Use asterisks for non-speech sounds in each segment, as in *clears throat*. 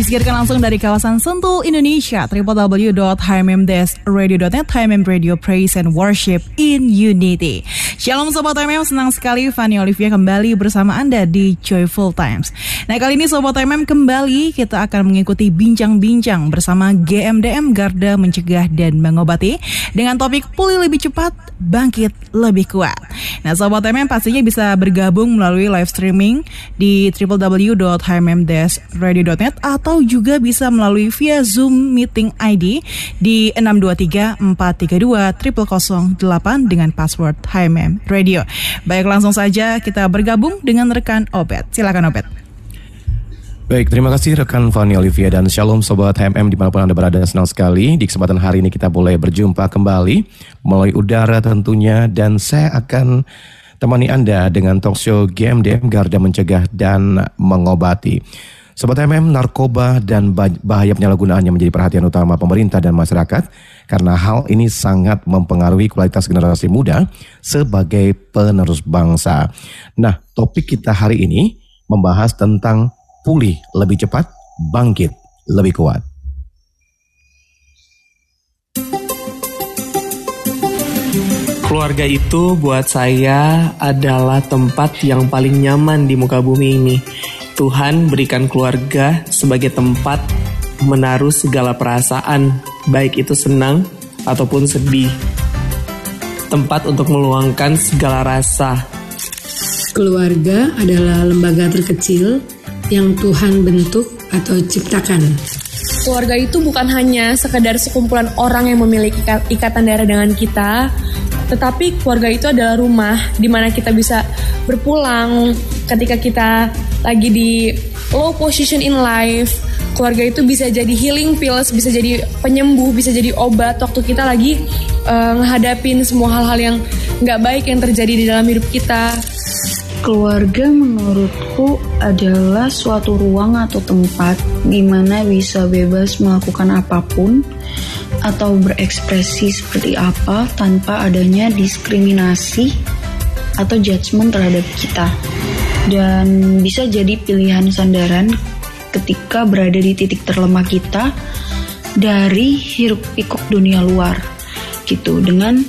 Disiarkan langsung dari kawasan Sentul, Indonesia, www.hmmdsradio.net, HMM Radio Praise and Worship in Unity. Shalom Sobat HMM, senang sekali Fanny Olivia kembali bersama Anda di Joyful Times. Nah kali ini Sobat HMM kembali kita akan mengikuti bincang-bincang bersama GMDM Garda Mencegah dan Mengobati dengan topik pulih lebih cepat, bangkit lebih kuat. Nah Sobat HMM pastinya bisa bergabung melalui live streaming di www.hmmdsradio.net atau juga bisa melalui via Zoom Meeting ID di 623 432 0008 dengan password HMM Radio. Baik langsung saja kita bergabung dengan rekan Obet. Silakan Obet. Baik, terima kasih rekan Fani Olivia dan Shalom Sobat HMM di mana pun Anda berada. Senang sekali di kesempatan hari ini kita boleh berjumpa kembali melalui udara tentunya dan saya akan temani Anda dengan talk show GMDM Garda Mencegah dan Mengobati. Sobat MM, narkoba dan bahaya penyalahgunaannya menjadi perhatian utama pemerintah dan masyarakat karena hal ini sangat mempengaruhi kualitas generasi muda sebagai penerus bangsa. Nah, topik kita hari ini membahas tentang pulih lebih cepat, bangkit lebih kuat. Keluarga itu buat saya adalah tempat yang paling nyaman di muka bumi ini Tuhan berikan keluarga sebagai tempat menaruh segala perasaan, baik itu senang ataupun sedih. Tempat untuk meluangkan segala rasa. Keluarga adalah lembaga terkecil yang Tuhan bentuk atau ciptakan. Keluarga itu bukan hanya sekedar sekumpulan orang yang memiliki ikatan darah dengan kita, tetapi keluarga itu adalah rumah di mana kita bisa berpulang ketika kita lagi di low position in life keluarga itu bisa jadi healing pills bisa jadi penyembuh bisa jadi obat waktu kita lagi uh, ngehadapin semua hal-hal yang nggak baik yang terjadi di dalam hidup kita. Keluarga menurutku adalah suatu ruang atau tempat di mana bisa bebas melakukan apa pun atau berekspresi seperti apa tanpa adanya diskriminasi atau judgement terhadap kita. Dan bisa jadi pilihan sandaran ketika berada di titik terlemah kita dari hiruk pikuk dunia luar gitu dengan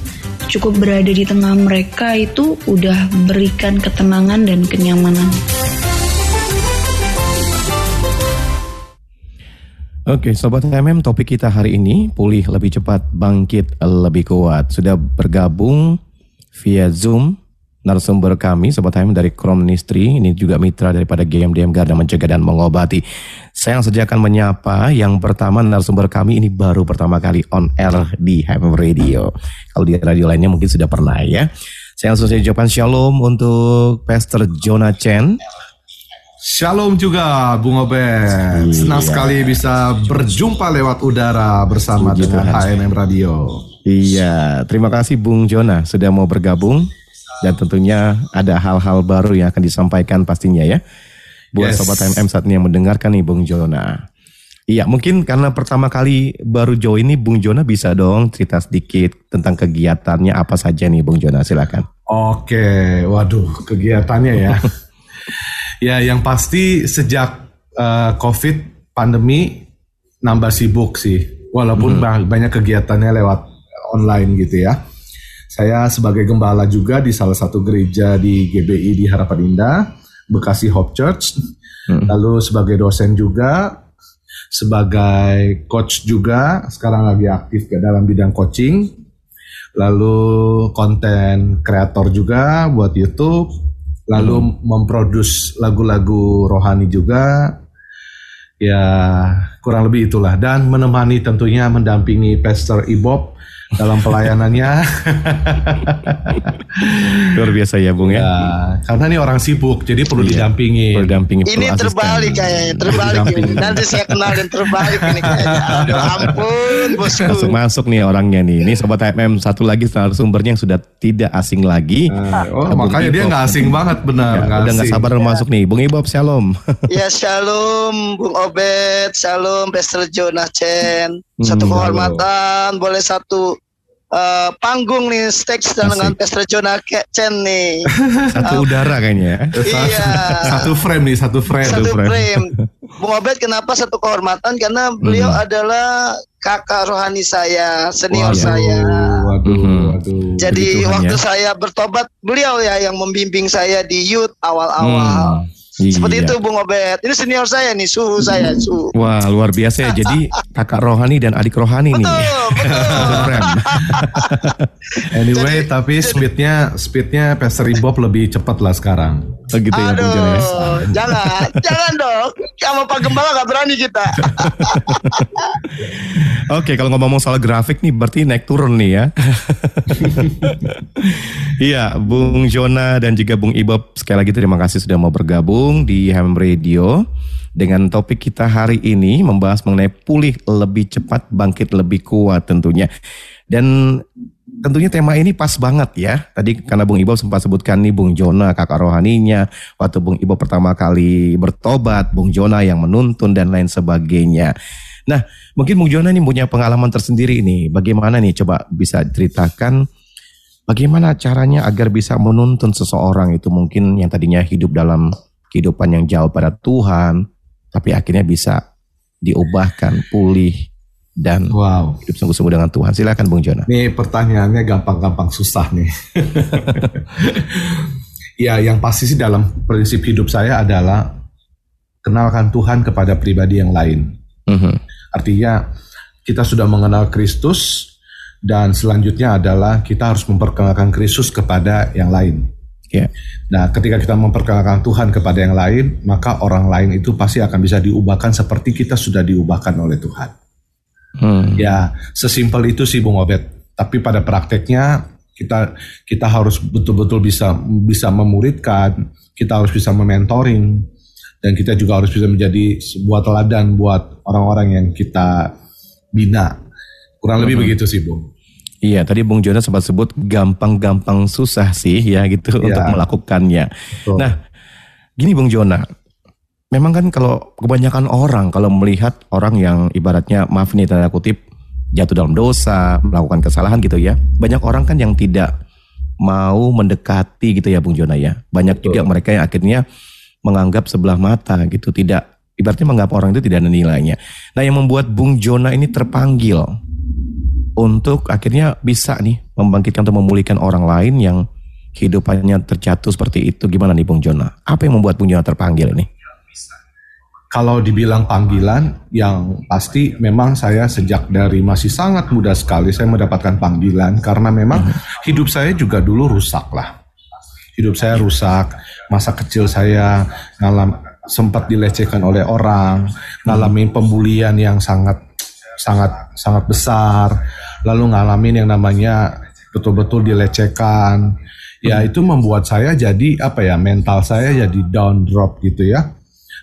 cukup berada di tengah mereka itu udah berikan ketenangan dan kenyamanan. Oke, Sobat MM, topik kita hari ini pulih lebih cepat, bangkit lebih kuat. Sudah bergabung via Zoom narasumber kami Sobat HM dari Kromnistri ini juga mitra daripada GMDM Garda Mencegah dan Mengobati. Saya langsung saja akan menyapa yang pertama narasumber kami ini baru pertama kali on air di HM Radio. Kalau di radio lainnya mungkin sudah pernah ya. Saya langsung saja ucapkan shalom untuk Pastor Jonah Chen. Shalom juga Bung Obed. Iya. Senang sekali bisa berjumpa lewat udara bersama Puji dengan HMM Radio. Iya, terima kasih Bung Jonah sudah mau bergabung dan tentunya ada hal-hal baru yang akan disampaikan pastinya ya. Buat yes. sobat MM saat ini yang mendengarkan nih Bung Jona. Iya, mungkin karena pertama kali baru join ini Bung Jona bisa dong cerita sedikit tentang kegiatannya apa saja nih Bung Jona, silakan. Oke, waduh, kegiatannya ya. *laughs* ya, yang pasti sejak uh, Covid pandemi nambah sibuk sih. Walaupun hmm. banyak kegiatannya lewat online gitu ya. Saya sebagai gembala juga di salah satu gereja di GBI di Harapan Indah, Bekasi Hope Church. Hmm. Lalu sebagai dosen juga, sebagai coach juga, sekarang lagi aktif ke dalam bidang coaching. Lalu konten kreator juga buat YouTube. Lalu hmm. memproduksi lagu-lagu rohani juga. Ya kurang lebih itulah dan menemani tentunya mendampingi Pastor Ibob dalam pelayanannya. *laughs* Luar biasa ya Bung ya. ya karena ini orang sibuk, jadi perlu Iya. didampingi. Perlu dampingi Ini perlu terbalik asisten. kayaknya, terbalik ini. Nanti saya kenalin terbalik ini kayaknya. Aduh ampun bosku. Langsung masuk nih orangnya nih. Ini sobat HMM satu lagi narasumbernya yang sudah tidak asing lagi. Nah, oh, Bung makanya dia Ibob. nggak asing banget benar. Ya, udah nggak sabar masuk nih. Bung Ibob Shalom. *laughs* Ya shalom Bung Obed, shalom Pastor Jonah Chen. Satu Hmm, kehormatan, boleh satu eh, panggung nih stage dengan Jonah Ke- Chen nih. *laughs* Satu udara kayaknya. ya. iya. Satu frame nih, satu frame. Satu frame. frame. Bung Obed kenapa satu kehormatan? Karena beliau adalah kakak rohani saya, senior Waduh. saya. Waduh, Mhm. waduh. Jadi waktu ya. saya bertobat, beliau ya yang membimbing saya di youth awal-awal. Hmm, iya. Seperti itu Bung Obed. Ini senior saya nih, suhu saya, suhu. Wah luar biasa ya. Jadi *laughs* kakak rohani dan adik rohani nih. Betul, betul. Satu *laughs* frame. Anyway, tapi speednya speednya Pastor Ibob lebih cepat lah sekarang. Oh gitu ya Bung Jono ya. Aduh, jangan, *laughs* jangan dong. Sama Pak Gembala gak berani kita. *laughs* Oke, kalau ngomong soal grafik nih berarti naik turun nih ya. *laughs* Iya, Bung Jona dan juga Bung Ibob sekali lagi terima kasih sudah mau bergabung di Ham Radio dengan topik kita hari ini membahas mengenai pulih lebih cepat, bangkit lebih kuat tentunya. Dan tentunya tema ini pas banget ya. Tadi karena Bung Ibob sempat sebutkan nih Bung Jona kakak rohaninya, waktu Bung Ibob pertama kali bertobat, Bung Jona yang menuntun dan lain sebagainya. Nah, mungkin Bung Jona ini punya pengalaman tersendiri ini. Bagaimana nih coba bisa ceritakan bagaimana caranya agar bisa menuntun seseorang itu mungkin yang tadinya hidup dalam kehidupan yang jauh pada Tuhan, tapi akhirnya bisa diubahkan, pulih dan Wow. hidup sungguh-sungguh dengan Tuhan. Silakan Bung Jona. Nih pertanyaannya gampang-gampang susah nih. *laughs* ya, yang pasti sih dalam prinsip hidup saya adalah kenalkan Tuhan kepada pribadi yang lain. Mhm. Artinya kita sudah mengenal Kristus dan selanjutnya adalah kita harus memperkenalkan Kristus kepada yang lain. Ya. Nah, ketika kita memperkenalkan Tuhan kepada yang lain, maka orang lain itu pasti akan bisa diubahkan seperti kita sudah diubahkan oleh Tuhan. Hmm. Ya, sesimpel itu sih Bung Obed. Tapi pada prakteknya kita kita harus betul-betul bisa bisa memuridkan, kita harus bisa mementoring dan kita juga harus bisa menjadi sebuah teladan buat orang-orang yang kita bina. Kurang lebih begitu sih, Bung. Iya, tadi Bung Jona sempat sebut gampang-gampang susah sih ya gitu Iya. untuk melakukannya. Betul. Nah, gini Bung Jona, memang kan kalau kebanyakan orang kalau melihat orang yang ibaratnya maaf nih tanda kutip jatuh dalam dosa, melakukan kesalahan gitu ya. Banyak orang kan yang tidak mau mendekati gitu ya Bung Jona ya. Banyak juga mereka yang akhirnya menganggap sebelah mata gitu, tidak ibaratnya menganggap orang itu tidak ada nilainya. Nah, yang membuat Bung Jona ini terpanggil untuk akhirnya bisa nih membangkitkan atau memulihkan orang lain yang kehidupannya terjatuh seperti itu. Gimana nih Bung Jona? Apa yang membuat Bung Jona terpanggil nih? Kalau dibilang panggilan, yang pasti memang saya sejak dari masih sangat muda sekali saya mendapatkan panggilan karena memang hidup saya juga dulu rusak lah. Hidup saya rusak, masa kecil saya ngalam sempat dilecehkan oleh orang, ngalamin pembulian yang sangat sangat sangat besar, lalu ngalamin yang namanya betul-betul dilecehkan. Ya itu membuat saya jadi apa ya mental saya jadi down drop gitu ya.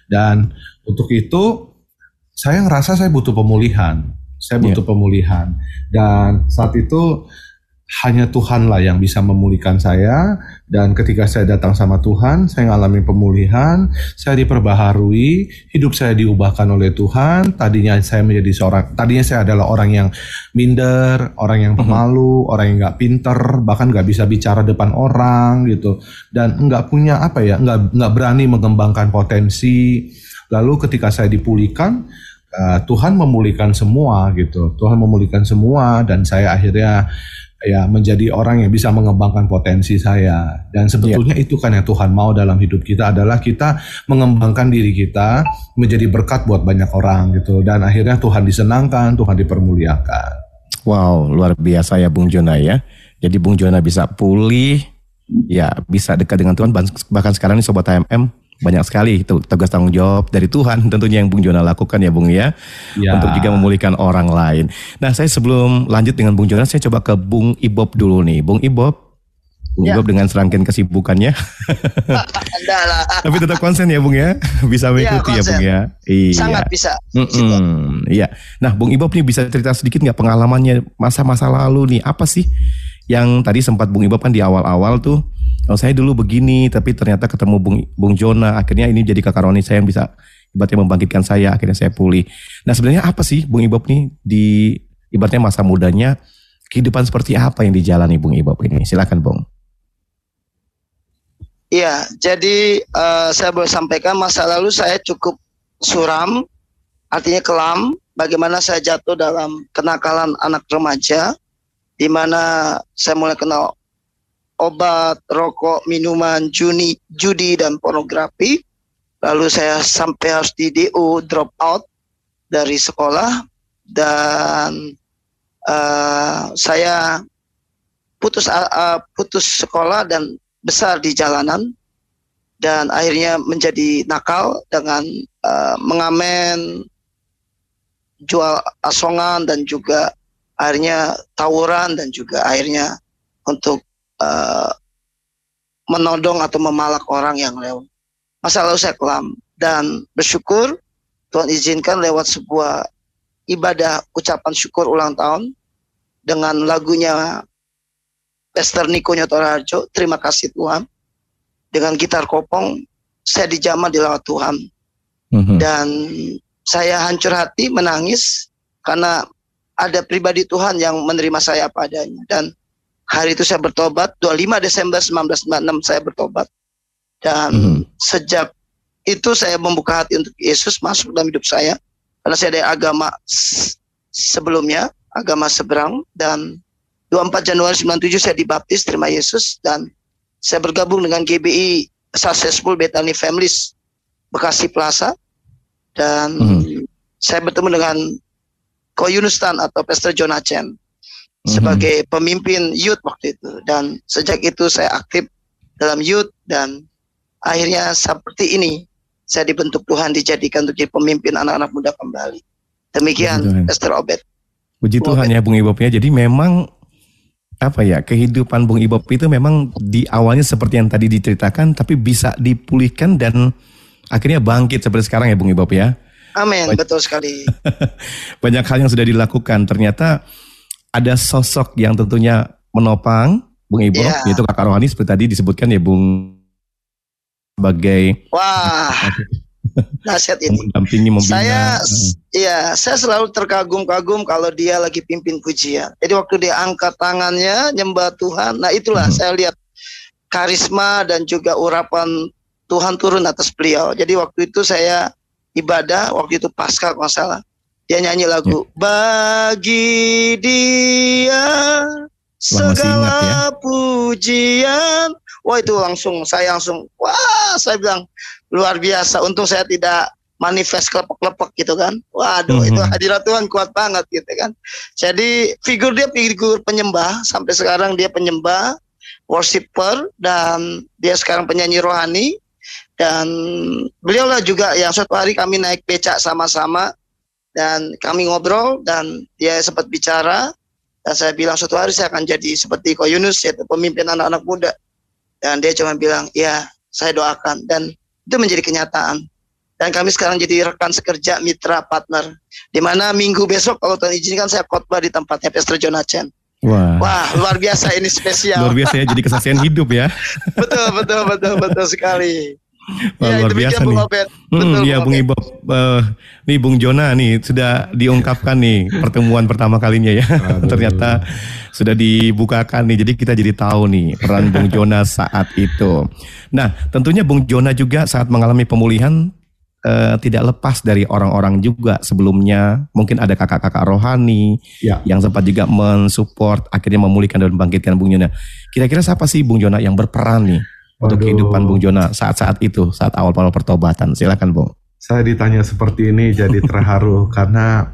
Dan untuk itu saya ngerasa saya butuh pemulihan. Saya butuh pemulihan. Dan saat itu hanya Tuhan lah yang bisa memulihkan saya. Dan ketika saya datang sama Tuhan, saya ngalamin pemulihan, saya diperbaharui, hidup saya diubahkan oleh Tuhan. Tadinya saya menjadi seorang, tadinya saya adalah orang yang minder, orang yang pemalu, orang yang nggak pinter, bahkan nggak bisa bicara depan orang gitu, dan nggak punya apa ya, nggak nggak berani mengembangkan potensi. Lalu ketika saya dipulihkan, uh, Tuhan memulihkan semua gitu. Tuhan memulihkan semua dan saya akhirnya ya menjadi orang yang bisa mengembangkan potensi saya. Dan sebetulnya itu kan yang Tuhan mau dalam hidup kita adalah kita mengembangkan diri kita menjadi berkat buat banyak orang gitu. Dan akhirnya Tuhan disenangkan, Tuhan dipermuliakan. Wow, luar biasa ya Bung Jona ya. Jadi Bung Jona bisa pulih, ya bisa dekat dengan Tuhan. Bahkan sekarang ini Sobat HMM banyak sekali itu tugas tanggung jawab dari Tuhan *laughs* tentunya yang Bung Jona lakukan ya Bung ya, Ya. untuk juga memulihkan orang lain. Nah saya sebelum lanjut dengan Bung Jona saya coba ke Bung Ibob dulu nih, Bung Ibob. Bung Ya. Ibob dengan serangkaian kesibukannya, *laughs* tapi tetap konsen ya Bung ya, *laughs* bisa mengikuti ya, konsen. Bung ya. Iya. Sangat bisa. Mm-mm, Iya. Nah, Bung Ibob nih bisa cerita sedikit nggak pengalamannya masa-masa lalu nih apa sih yang tadi sempat Bung Ibob kan di awal-awal tuh, oh saya dulu begini, tapi ternyata ketemu Bung Bung Jona, akhirnya ini jadi kakak Roni saya yang bisa ibaratnya membangkitkan saya, akhirnya saya pulih. Nah, sebenarnya apa sih Bung Ibob nih di ibaratnya masa mudanya kehidupan seperti apa yang dijalani Bung Ibob ini? Silakan Bung. Iya, jadi eh, saya boleh sampaikan masa lalu saya cukup suram, artinya kelam. Bagaimana saya jatuh dalam kenakalan anak remaja, di mana saya mulai kenal obat, rokok, minuman, juni, judi dan pornografi. Lalu saya sampai harus di DU drop out dari sekolah dan eh, saya putus eh, putus sekolah dan besar di jalanan dan akhirnya menjadi nakal dengan eh, mengamen jual asongan dan juga akhirnya tawuran dan juga akhirnya untuk eh, menodong atau memalak orang yang lewat. Masa lalu saya kelam dan bersyukur Tuhan izinkan lewat sebuah ibadah ucapan syukur ulang tahun dengan lagunya Pastor Niko Nyotorharjo, terima kasih Tuhan. Dengan gitar kopong, saya dijamah di lawat Tuhan. Mhm. Dan saya hancur hati, menangis, karena ada pribadi Tuhan yang menerima saya apa adanya. Dan hari itu saya bertobat, 25 Desember 1996 saya bertobat. Dan Mhm. sejak itu saya membuka hati untuk Yesus masuk dalam hidup saya. Karena saya dari agama sebelumnya, agama seberang. Dan 24 Januari 97 saya dibaptis, terima Yesus. Dan saya bergabung dengan GBI Successful Bethany Families Bekasi Plaza. Dan Mhm. saya bertemu dengan Ko Yunustan atau Pastor Jonah Chen Mhm. sebagai pemimpin youth waktu itu. Dan sejak itu saya aktif dalam youth dan akhirnya seperti ini saya dibentuk Tuhan dijadikan untuk jadi pemimpin anak-anak muda kembali. Demikian. Pastor Obed. Puji Tuhan ya Bung Ibob ya. Jadi memang apa ya kehidupan Bung Ibob itu memang di awalnya seperti yang tadi diceritakan, tapi bisa dipulihkan dan akhirnya bangkit seperti sekarang ya Bung Ibob ya. Amin, betul sekali. *laughs* Banyak hal yang sudah dilakukan. Ternyata ada sosok yang tentunya menopang Bung Ibob, Iya. yaitu kakak rohani seperti tadi disebutkan ya Bung sebagai Wah, *laughs* nasihat ini. mendampingi membina. Saya, iya, saya selalu terkagum-kagum kalau dia lagi pimpin pujian. Jadi waktu dia angkat tangannya nyembah Tuhan, nah itulah Mhm. saya lihat karisma dan juga urapan Tuhan turun atas beliau. Jadi waktu itu saya ibadah, waktu itu pasca kalau salah. Dia nyanyi lagu bagi dia ya. segala pujian. Wah itu langsung saya langsung wah saya bilang luar biasa. Untung saya tidak manifest kelepek-kelepek gitu kan. Waduh Mhm. itu hadirat Tuhan kuat banget gitu kan. Jadi figur dia figur penyembah sampai sekarang dia penyembah, worshipper dan dia sekarang penyanyi rohani dan beliau lah juga yang suatu hari kami naik becak sama-sama dan kami ngobrol dan dia sempat bicara. Dan saya bilang suatu hari saya akan jadi seperti Ko Yunus yaitu pemimpin anak-anak muda. Dan dia cuma bilang ya saya doakan. Dan itu menjadi kenyataan. Dan kami sekarang jadi rekan sekerja mitra partner. Di mana minggu besok kalau Tuhan izinkan saya khotbah di tempatnya Pastor Jonathan Wah, wah luar biasa ini spesial. Luar biasa ya jadi kesaksian hidup ya. *laughs* betul betul betul betul sekali Wah, ya luar biasa Bung nih. Hmm, betul iya Bung Obed. Ibob, Eh, nih Bung Jona nih sudah diungkapkan nih pertemuan pertama kalinya ya. Aduh. *laughs* Ternyata sudah dibukakan nih, jadi kita jadi tahu nih peran Bung Jona saat itu. Nah, tentunya Bung Jona juga saat mengalami pemulihan eh, tidak lepas dari orang-orang juga sebelumnya. Mungkin ada kakak-kakak rohani Ya. yang sempat juga mensupport akhirnya memulihkan dan membangkitkan Bung Jona. Kira-kira siapa sih Bung Jona yang berperan nih untuk Waduh. kehidupan Bung Jona saat-saat itu, saat awal-awal pertobatan? Silakan Bung. Saya ditanya seperti ini jadi terharu *laughs* karena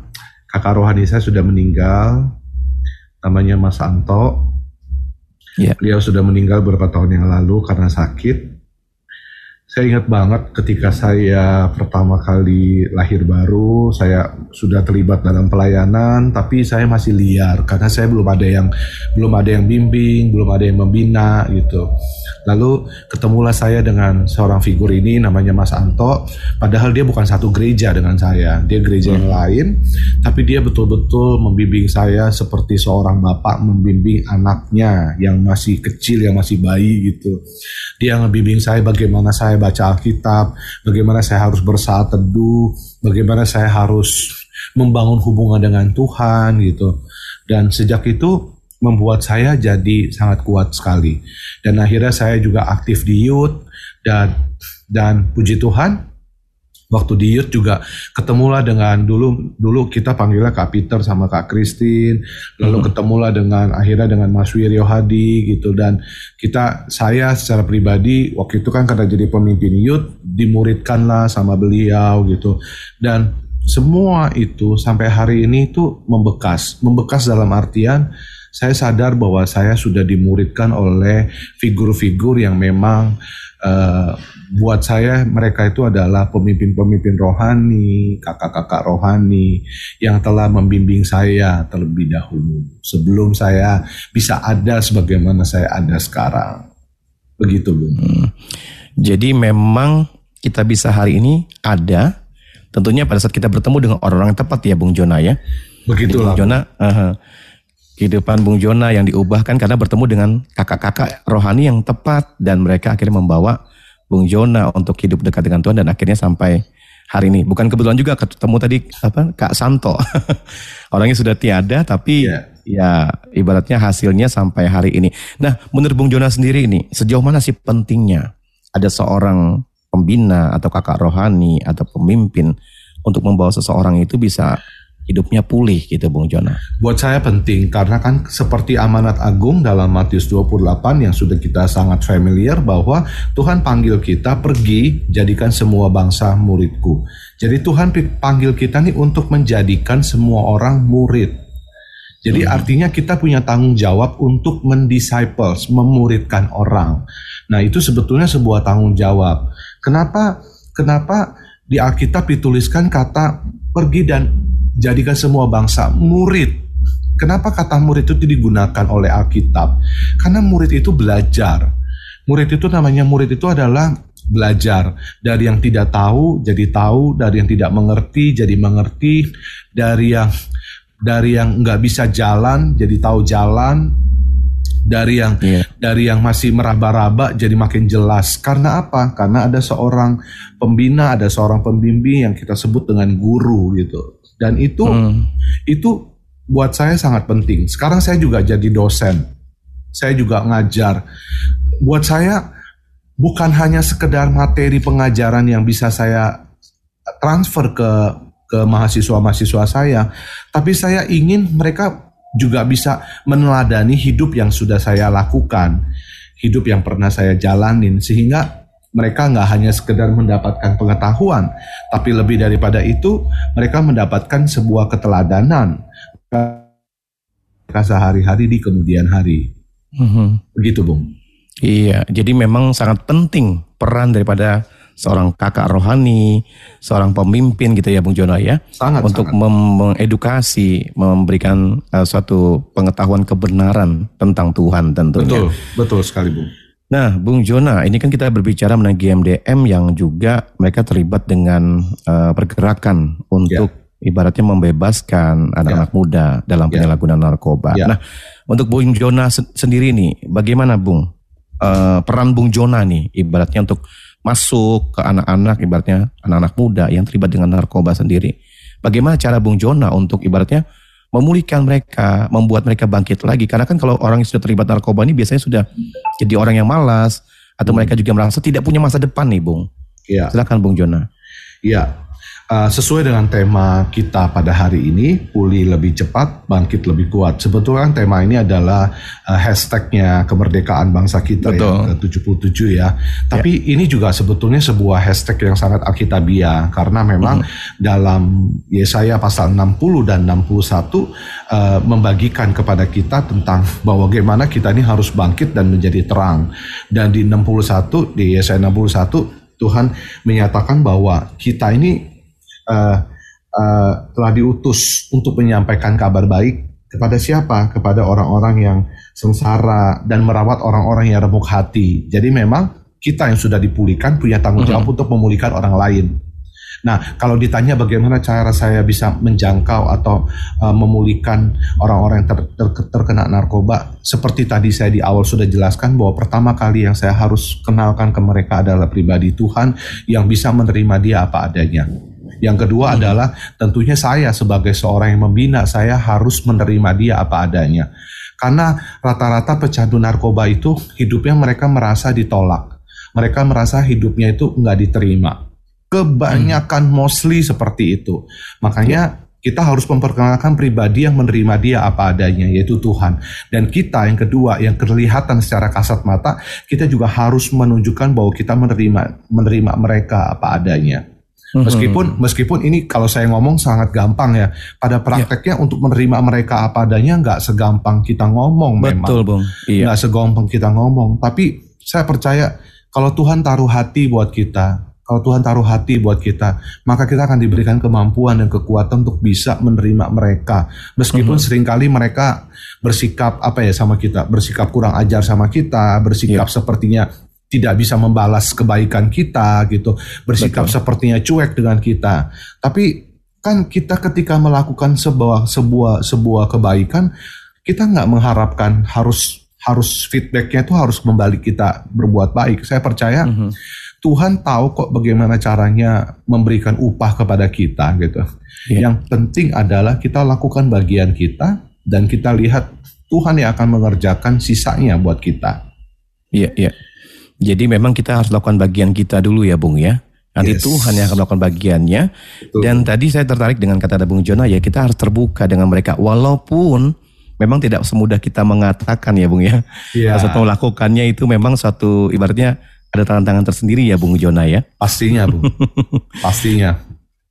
kakak rohani saya sudah meninggal. Namanya Mas Anto. Iya. Beliau sudah meninggal beberapa tahun yang lalu karena sakit. Saya ingat banget ketika saya pertama kali lahir baru, saya sudah terlibat dalam pelayanan, tapi saya masih liar karena saya belum ada yang belum ada yang bimbing, belum ada yang membina gitu. Lalu ketemulah saya dengan seorang figur ini namanya Mas Anto, padahal dia bukan satu gereja dengan saya, dia gereja yang lain, tapi dia betul-betul membimbing saya seperti seorang bapak membimbing anaknya yang masih kecil, yang masih bayi gitu. Dia ngebimbing saya bagaimana saya baca Alkitab, bagaimana saya harus bersaat teduh, bagaimana saya harus membangun hubungan dengan Tuhan gitu. Dan sejak itu membuat saya jadi sangat kuat sekali. Dan akhirnya saya juga aktif di youth dan dan puji Tuhan waktu di youth juga ketemulah dengan dulu dulu kita panggilnya Kak Peter sama Kak Christine lalu hmm. ketemulah dengan akhirnya dengan Mas Wiryo Hadi gitu dan kita saya secara pribadi waktu itu kan karena jadi pemimpin youth dimuridkanlah sama beliau gitu dan semua itu sampai hari ini itu membekas membekas dalam artian saya sadar bahwa saya sudah dimuridkan oleh figur-figur yang memang uh, buat saya mereka itu adalah pemimpin-pemimpin rohani, kakak-kakak rohani yang telah membimbing saya terlebih dahulu sebelum saya bisa ada sebagaimana saya ada sekarang. Begitu, Bung. Hmm. Jadi memang kita bisa hari ini ada tentunya pada saat kita bertemu dengan orang-orang yang tepat ya Bung Jona ya. Begitulah. Bung Jona, uh, kehidupan Bung Jona yang diubahkan karena bertemu dengan kakak-kakak rohani yang tepat dan mereka akhirnya membawa Bung Jona untuk hidup dekat dengan Tuhan dan akhirnya sampai hari ini. Bukan kebetulan juga ketemu tadi apa Kak Santo. *laughs* Orangnya sudah tiada tapi yeah. ya ibaratnya hasilnya sampai hari ini. Nah, menurut Bung Jona sendiri ini sejauh mana sih pentingnya ada seorang pembina atau kakak rohani atau pemimpin untuk membawa seseorang itu bisa hidupnya pulih gitu Bung Jona. Buat saya penting karena kan seperti amanat agung dalam Matius 28 yang sudah kita sangat familiar bahwa Tuhan panggil kita pergi jadikan semua bangsa muridku. Jadi Tuhan panggil kita nih untuk menjadikan semua orang murid. Jadi hmm. artinya kita punya tanggung jawab untuk mendisciples, memuridkan orang. Nah, itu sebetulnya sebuah tanggung jawab. Kenapa kenapa di Alkitab dituliskan kata pergi dan jadikan semua bangsa murid. Kenapa kata murid itu digunakan oleh Alkitab? Karena murid itu belajar. Murid itu namanya murid itu adalah belajar dari yang tidak tahu jadi tahu, dari yang tidak mengerti jadi mengerti, dari yang dari yang nggak bisa jalan jadi tahu jalan, dari yang yeah. dari yang masih meraba-raba jadi makin jelas. Karena apa? Karena ada seorang pembina, ada seorang pembimbing yang kita sebut dengan guru gitu. Dan itu hmm. itu buat saya sangat penting. Sekarang saya juga jadi dosen. Saya juga ngajar. Buat saya bukan hanya sekedar materi pengajaran yang bisa saya transfer ke ke mahasiswa-mahasiswa saya, tapi saya ingin mereka juga bisa meneladani hidup yang sudah saya lakukan, hidup yang pernah saya jalanin sehingga mereka nggak hanya sekedar mendapatkan pengetahuan, tapi lebih daripada itu mereka mendapatkan sebuah keteladanan mereka sehari-hari di kemudian hari. Mm-hmm. Begitu, Bung. Iya, jadi memang sangat penting peran daripada seorang kakak rohani, seorang pemimpin gitu ya Bung Jono ya. Sangat untuk sangat. mengedukasi, memberikan uh, suatu pengetahuan kebenaran tentang Tuhan tentunya. Betul, betul sekali Bung. Nah, Bung Jona, ini kan kita berbicara mengenai GMDM yang juga mereka terlibat dengan uh, pergerakan untuk yeah. ibaratnya membebaskan anak-anak yeah. muda dalam ya. penyalahgunaan yeah. narkoba. Yeah. Nah, untuk Bung Jona sendiri nih, bagaimana Bung uh, peran Bung Jona nih, ibaratnya untuk masuk ke anak-anak, ibaratnya anak-anak muda yang terlibat dengan narkoba sendiri. Bagaimana cara Bung Jona untuk ibaratnya memulihkan mereka, membuat mereka bangkit lagi. Karena kan kalau orang yang sudah terlibat narkoba ini biasanya sudah jadi orang yang malas atau hmm. mereka juga merasa tidak punya masa depan nih, Bung. Iya. Silakan Bung Jona. Iya, Uh, sesuai dengan tema kita pada hari ini, pulih lebih cepat, bangkit lebih kuat. Sebetulnya tema ini adalah uh, hashtagnya kemerdekaan bangsa kita Betul. yang ke-77 ya. Tapi ya. ini juga sebetulnya sebuah hashtag yang sangat alkitabiah karena memang hmm. dalam Yesaya pasal 60 dan 61 uh, membagikan kepada kita tentang bahwa bagaimana kita ini harus bangkit dan menjadi terang. Dan di 61 di Yesaya 61 Tuhan menyatakan bahwa kita ini uh, uh, telah diutus untuk menyampaikan kabar baik kepada siapa? Kepada orang-orang yang sengsara dan merawat orang-orang yang remuk hati. Jadi memang kita yang sudah dipulihkan punya tanggung jawab mm -hmm. untuk memulihkan orang lain. Nah, kalau ditanya bagaimana cara saya bisa menjangkau atau uh, memulihkan orang-orang yang ter, ter, terkena narkoba, seperti tadi saya di awal sudah jelaskan bahwa pertama kali yang saya harus kenalkan ke mereka adalah pribadi Tuhan yang bisa menerima dia apa adanya. Yang kedua hmm. adalah tentunya saya sebagai seorang yang membina, saya harus menerima dia apa adanya. Karena rata-rata pecandu narkoba itu hidupnya mereka merasa ditolak. Mereka merasa hidupnya itu nggak diterima. Kebanyakan hmm. mostly seperti itu. Makanya kita harus memperkenalkan pribadi yang menerima dia apa adanya yaitu Tuhan dan kita yang kedua yang kelihatan secara kasat mata kita juga harus menunjukkan bahwa kita menerima menerima mereka apa adanya hmm. meskipun meskipun ini kalau saya ngomong sangat gampang ya pada prakteknya ya. untuk menerima mereka apa adanya nggak segampang kita ngomong betul memang bung iya. nggak segampang kita ngomong tapi saya percaya kalau Tuhan taruh hati buat kita kalau Tuhan taruh hati buat kita, maka kita akan diberikan kemampuan dan kekuatan untuk bisa menerima mereka. Meskipun uh-huh. sering kali mereka bersikap apa ya sama kita, bersikap kurang ajar sama kita, bersikap yeah. sepertinya tidak bisa membalas kebaikan kita gitu, bersikap Betul. sepertinya cuek dengan kita. Tapi kan kita ketika melakukan sebuah sebuah sebuah kebaikan, kita nggak mengharapkan harus harus feedbacknya itu harus kembali kita berbuat baik. Saya percaya. Uh-huh Tuhan tahu kok bagaimana caranya memberikan upah kepada kita gitu. Yeah. Yang penting adalah kita lakukan bagian kita dan kita lihat Tuhan yang akan mengerjakan sisanya buat kita. Iya, yeah, iya. Yeah. Jadi memang kita harus lakukan bagian kita dulu ya, Bung ya. Nanti yes. Tuhan yang akan melakukan bagiannya. Betul. Dan tadi saya tertarik dengan kata Bung Jona ya, kita harus terbuka dengan mereka walaupun memang tidak semudah kita mengatakan ya, Bung ya. Yeah. Satu melakukannya itu memang suatu ibaratnya ada tantangan tersendiri ya Bung Jona ya. Pastinya Bung. *laughs* Pastinya.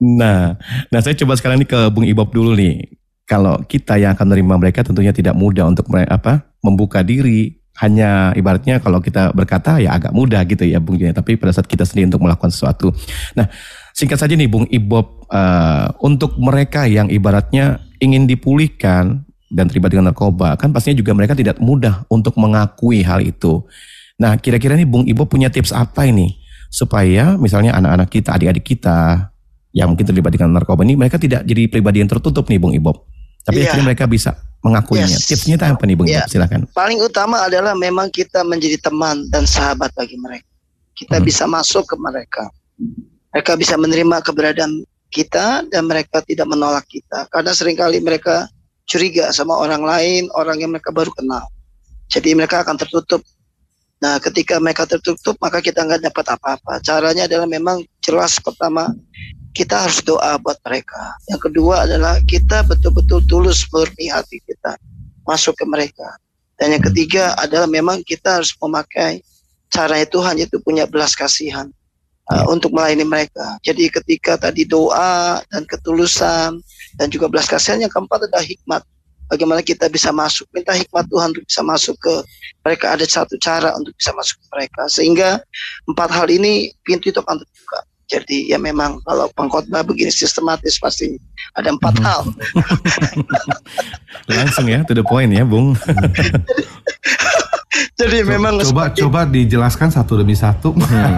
Nah, nah saya coba sekarang ini ke Bung Ibob dulu nih. Kalau kita yang akan menerima mereka tentunya tidak mudah untuk apa membuka diri. Hanya ibaratnya kalau kita berkata ya agak mudah gitu ya Bung Jona. Tapi pada saat kita sendiri untuk melakukan sesuatu. Nah, singkat saja nih Bung Ibob uh, untuk mereka yang ibaratnya ingin dipulihkan dan terlibat dengan narkoba kan pastinya juga mereka tidak mudah untuk mengakui hal itu. Nah, kira-kira nih Bung Ibo punya tips apa ini supaya misalnya anak-anak kita, adik-adik kita yang mungkin terlibat dengan narkoba ini mereka tidak jadi pribadi yang tertutup nih Bung Ibo. Tapi yeah. akhirnya mereka bisa mengakuinya. Yes. Tipsnya apa nih Bung. Ibo? Silakan. Paling utama adalah memang kita menjadi teman dan sahabat bagi mereka. Kita hmm. bisa masuk ke mereka. Mereka bisa menerima keberadaan kita dan mereka tidak menolak kita. Karena sering kali mereka curiga sama orang lain, orang yang mereka baru kenal. Jadi mereka akan tertutup Nah, ketika mereka tertutup, maka kita nggak dapat apa-apa. Caranya adalah memang jelas pertama kita harus doa buat mereka. Yang kedua adalah kita betul-betul tulus murni hati kita masuk ke mereka. Dan yang ketiga adalah memang kita harus memakai cara itu hanya itu punya belas kasihan uh, untuk melayani mereka. Jadi ketika tadi doa dan ketulusan dan juga belas kasihan yang keempat adalah hikmat bagaimana kita bisa masuk minta hikmat Tuhan untuk bisa masuk ke mereka ada satu cara untuk bisa masuk ke mereka sehingga empat hal ini pintu itu akan terbuka jadi ya memang kalau pengkhotbah begini sistematis pasti ada empat hmm. hal *laughs* langsung ya to the point ya Bung *laughs* Jadi coba, memang coba semakin... coba dijelaskan satu demi satu. Hmm.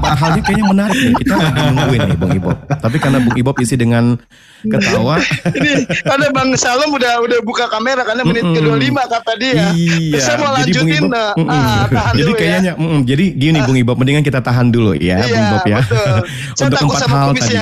Empat hal ini kayaknya menarik nih. Kita lagi nungguin nih Bung Ibob. Tapi karena Bung Ibob isi dengan ketawa. *laughs* ini karena Bang Salom udah udah buka kamera karena menit mm -mm. ke-25 kata dia. Iya. Saya mau lanjutin. Ibob, nah, mm -mm. ah, tahan jadi dulu ya. kayaknya ya. mm, jadi gini Bung Ibob mendingan kita tahan dulu ya iya, Bung Ibob ya. Betul. *laughs* Saya Untuk empat sama hal tadi.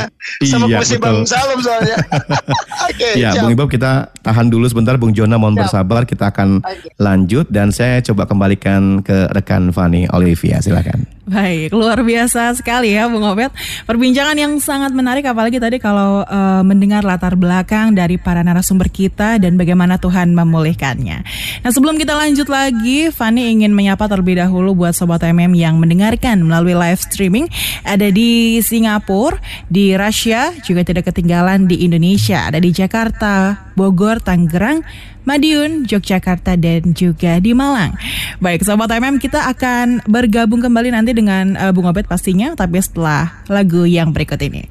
Sama iya, betul. Bang Salom soalnya. *laughs* Oke. okay, ya, Bung Ibob kita tahan dulu sebentar Bung Jona mohon bersabar kita akan okay. lanjut dan saya coba kembalikan ke rekan Fani Olivia silakan. Baik, luar biasa sekali ya Bung Obet. Perbincangan yang sangat menarik apalagi tadi kalau uh, mendengar latar belakang dari para narasumber kita dan bagaimana Tuhan memulihkannya. Nah sebelum kita lanjut lagi, Fani ingin menyapa terlebih dahulu buat Sobat MM yang mendengarkan melalui live streaming. Ada di Singapura, di Rusia, juga tidak ketinggalan di Indonesia. Ada di Jakarta, Bogor, Tangerang, Madiun, Yogyakarta dan juga di Malang. Baik, Sobat MM kita akan bergabung kembali nanti dengan uh, Bung Obet pastinya, tapi setelah lagu yang berikut ini.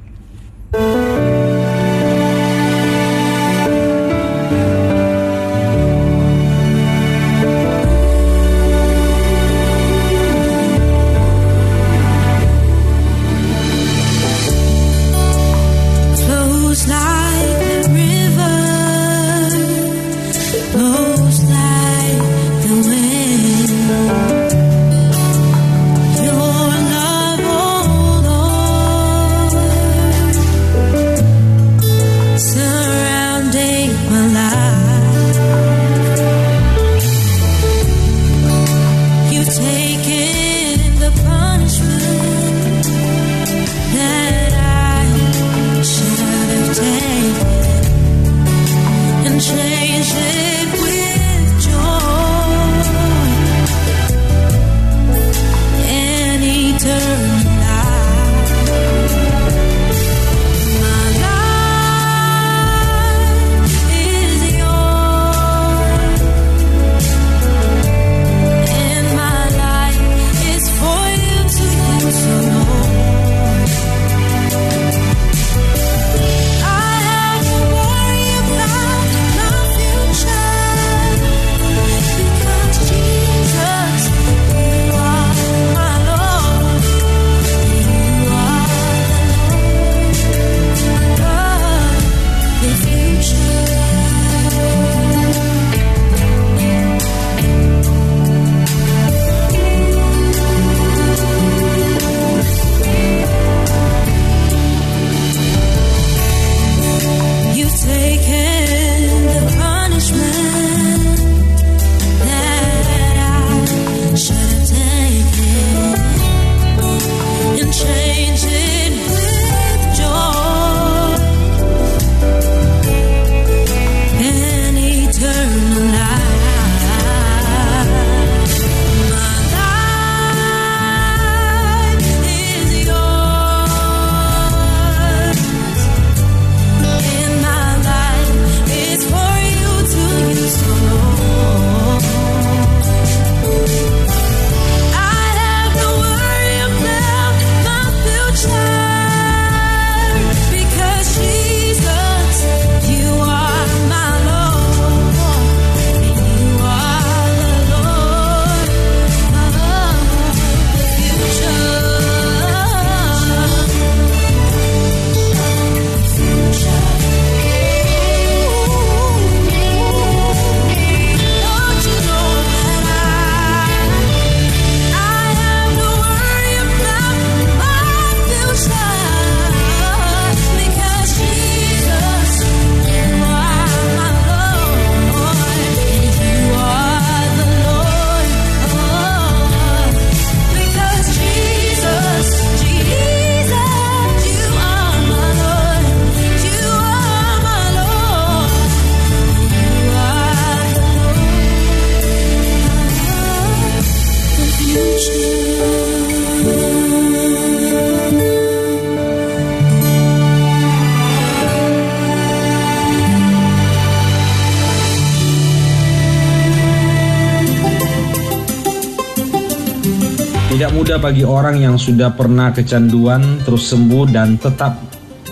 Bagi orang yang sudah pernah kecanduan terus sembuh dan tetap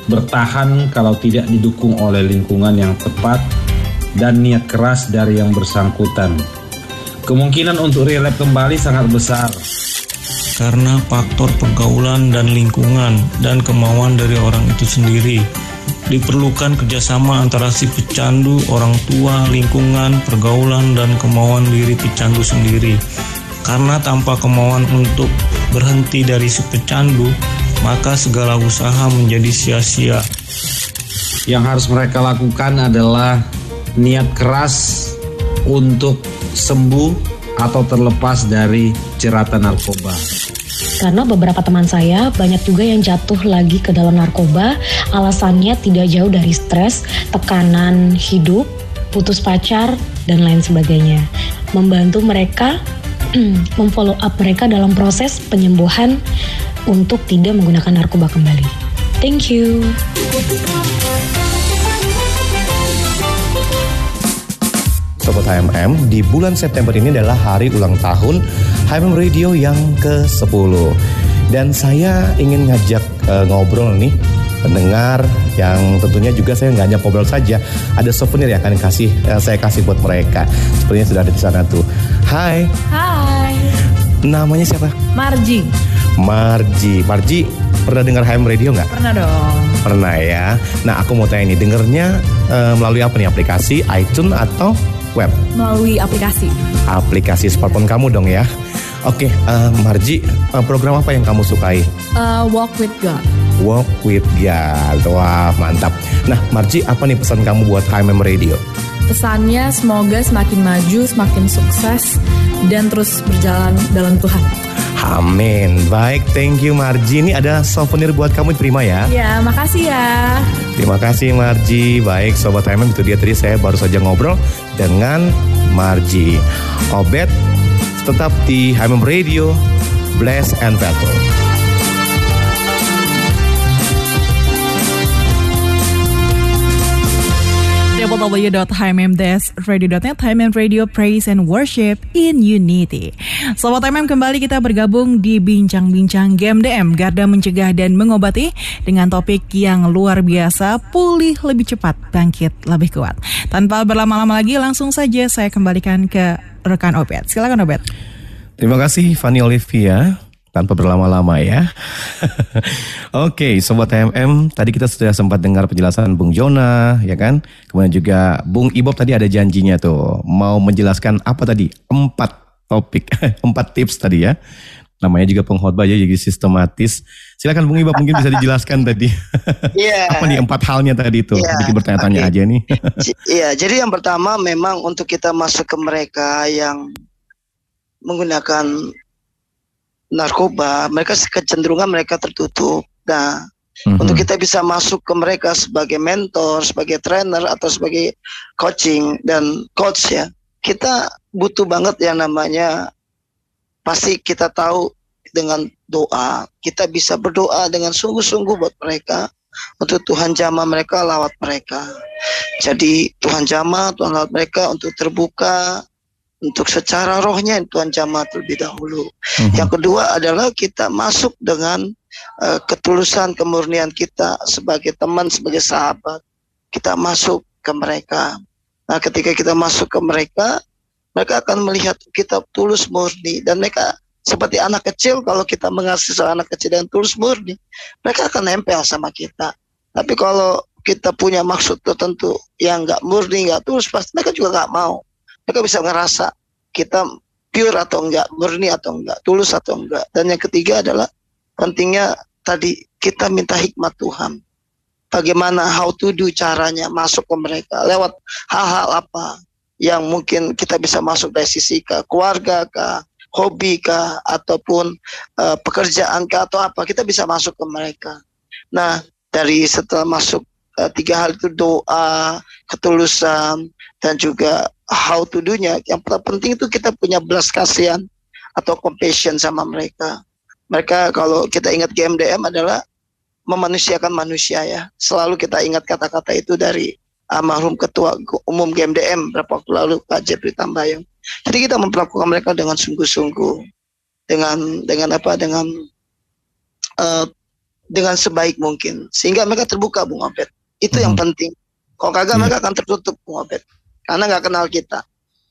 bertahan kalau tidak didukung oleh lingkungan yang tepat dan niat keras dari yang bersangkutan. Kemungkinan untuk relap kembali sangat besar. Karena faktor pergaulan dan lingkungan dan kemauan dari orang itu sendiri. Diperlukan kerjasama antara si pecandu, orang tua, lingkungan, pergaulan, dan kemauan diri pecandu sendiri karena tanpa kemauan untuk berhenti dari si pecandu, maka segala usaha menjadi sia-sia. Yang harus mereka lakukan adalah niat keras untuk sembuh atau terlepas dari jeratan narkoba. Karena beberapa teman saya banyak juga yang jatuh lagi ke dalam narkoba, alasannya tidak jauh dari stres, tekanan hidup, putus pacar, dan lain sebagainya. Membantu mereka *clears throat* memfollow up mereka dalam proses penyembuhan untuk tidak menggunakan narkoba kembali. Thank you. Sobat HMM, di bulan September ini adalah hari ulang tahun HMM Radio yang ke-10. Dan saya ingin ngajak uh, ngobrol nih pendengar yang tentunya juga saya nggak hanya ngobrol saja, ada souvenir yang akan kasih uh, saya kasih buat mereka. Sepertinya sudah ada di sana tuh. Hai. Hai. Namanya siapa? Marji. Marji. Marji pernah dengar HM Radio nggak? Pernah dong. Pernah ya. Nah aku mau tanya nih, dengernya uh, melalui apa nih aplikasi iTunes atau web? Melalui aplikasi. Aplikasi smartphone kamu dong ya. Oke, uh, Marji, uh, program apa yang kamu sukai? Uh, walk with God. Walk with God. Wah, mantap. Nah, Marji, apa nih pesan kamu buat HMM Radio? Pesannya semoga semakin maju, semakin sukses, dan terus berjalan dalam Tuhan. Amin. Baik, thank you Marji. Ini ada souvenir buat kamu terima ya. Ya, makasih ya. Terima kasih Marji. Baik, Sobat HMM itu dia tadi saya baru saja ngobrol dengan Marji. Obet tetap di HMM Radio, Bless and Battle. www.hmm-radio.net HMM Radio Praise and Worship in Unity. Sobat HMM kembali kita bergabung di Bincang-Bincang Game DM Garda Mencegah dan Mengobati dengan topik yang luar biasa Pulih lebih cepat, bangkit lebih kuat. Tanpa berlama-lama lagi langsung saja saya kembalikan ke rekan Obet Silakan Obet Terima kasih Fanny Olivia tanpa berlama-lama ya. *laughs* Oke, sobat TMM, tadi kita sudah sempat dengar penjelasan Bung Jona, ya kan? Kemudian juga Bung Ibob tadi ada janjinya tuh, mau menjelaskan apa tadi? Empat topik, *laughs* empat tips tadi ya. Namanya juga pengkhotbah ya, jadi sistematis. Silakan Bung Ibob mungkin bisa dijelaskan tadi. *laughs* Iya. apa nih empat halnya tadi itu? Yeah. Bikin bertanya-tanya okay. aja nih. Iya, jadi yang pertama memang untuk kita masuk ke mereka yang menggunakan narkoba, mereka kecenderungan mereka tertutup. Nah, mm-hmm. untuk kita bisa masuk ke mereka sebagai mentor, sebagai trainer atau sebagai coaching dan coach ya, kita butuh banget yang namanya pasti kita tahu dengan doa. Kita bisa berdoa dengan sungguh-sungguh buat mereka untuk Tuhan jama mereka lewat mereka. Jadi Tuhan jama, Tuhan lewat mereka untuk terbuka, untuk secara rohnya Tuhan jamah terlebih dahulu. Mm-hmm. Yang kedua adalah kita masuk dengan uh, ketulusan kemurnian kita sebagai teman, sebagai sahabat. Kita masuk ke mereka. Nah, ketika kita masuk ke mereka, mereka akan melihat kita tulus murni dan mereka seperti anak kecil kalau kita mengasihi seorang anak kecil dengan tulus murni, mereka akan nempel sama kita. Tapi kalau kita punya maksud tertentu yang nggak murni, nggak tulus, pasti mereka juga nggak mau mereka bisa ngerasa kita pure atau enggak, murni atau enggak, tulus atau enggak. Dan yang ketiga adalah pentingnya tadi kita minta hikmat Tuhan. Bagaimana how to do caranya masuk ke mereka lewat hal-hal apa yang mungkin kita bisa masuk dari sisi ke keluarga ke hobi kah ataupun uh, pekerjaan kah atau apa kita bisa masuk ke mereka. Nah dari setelah masuk uh, tiga hal itu doa, ketulusan dan juga how to do-nya. Yang penting itu kita punya belas kasihan atau compassion sama mereka. Mereka kalau kita ingat GMDM adalah memanusiakan manusia ya. Selalu kita ingat kata-kata itu dari almarhum ketua umum GMDM berapa waktu lalu Pak Jepri Tambayong. Jadi kita memperlakukan mereka dengan sungguh-sungguh, dengan dengan apa, dengan uh, dengan sebaik mungkin, sehingga mereka terbuka, Bung Abed. Itu hmm. yang penting. Kalau kagak hmm. mereka akan tertutup, Bung Abed karena nggak kenal kita.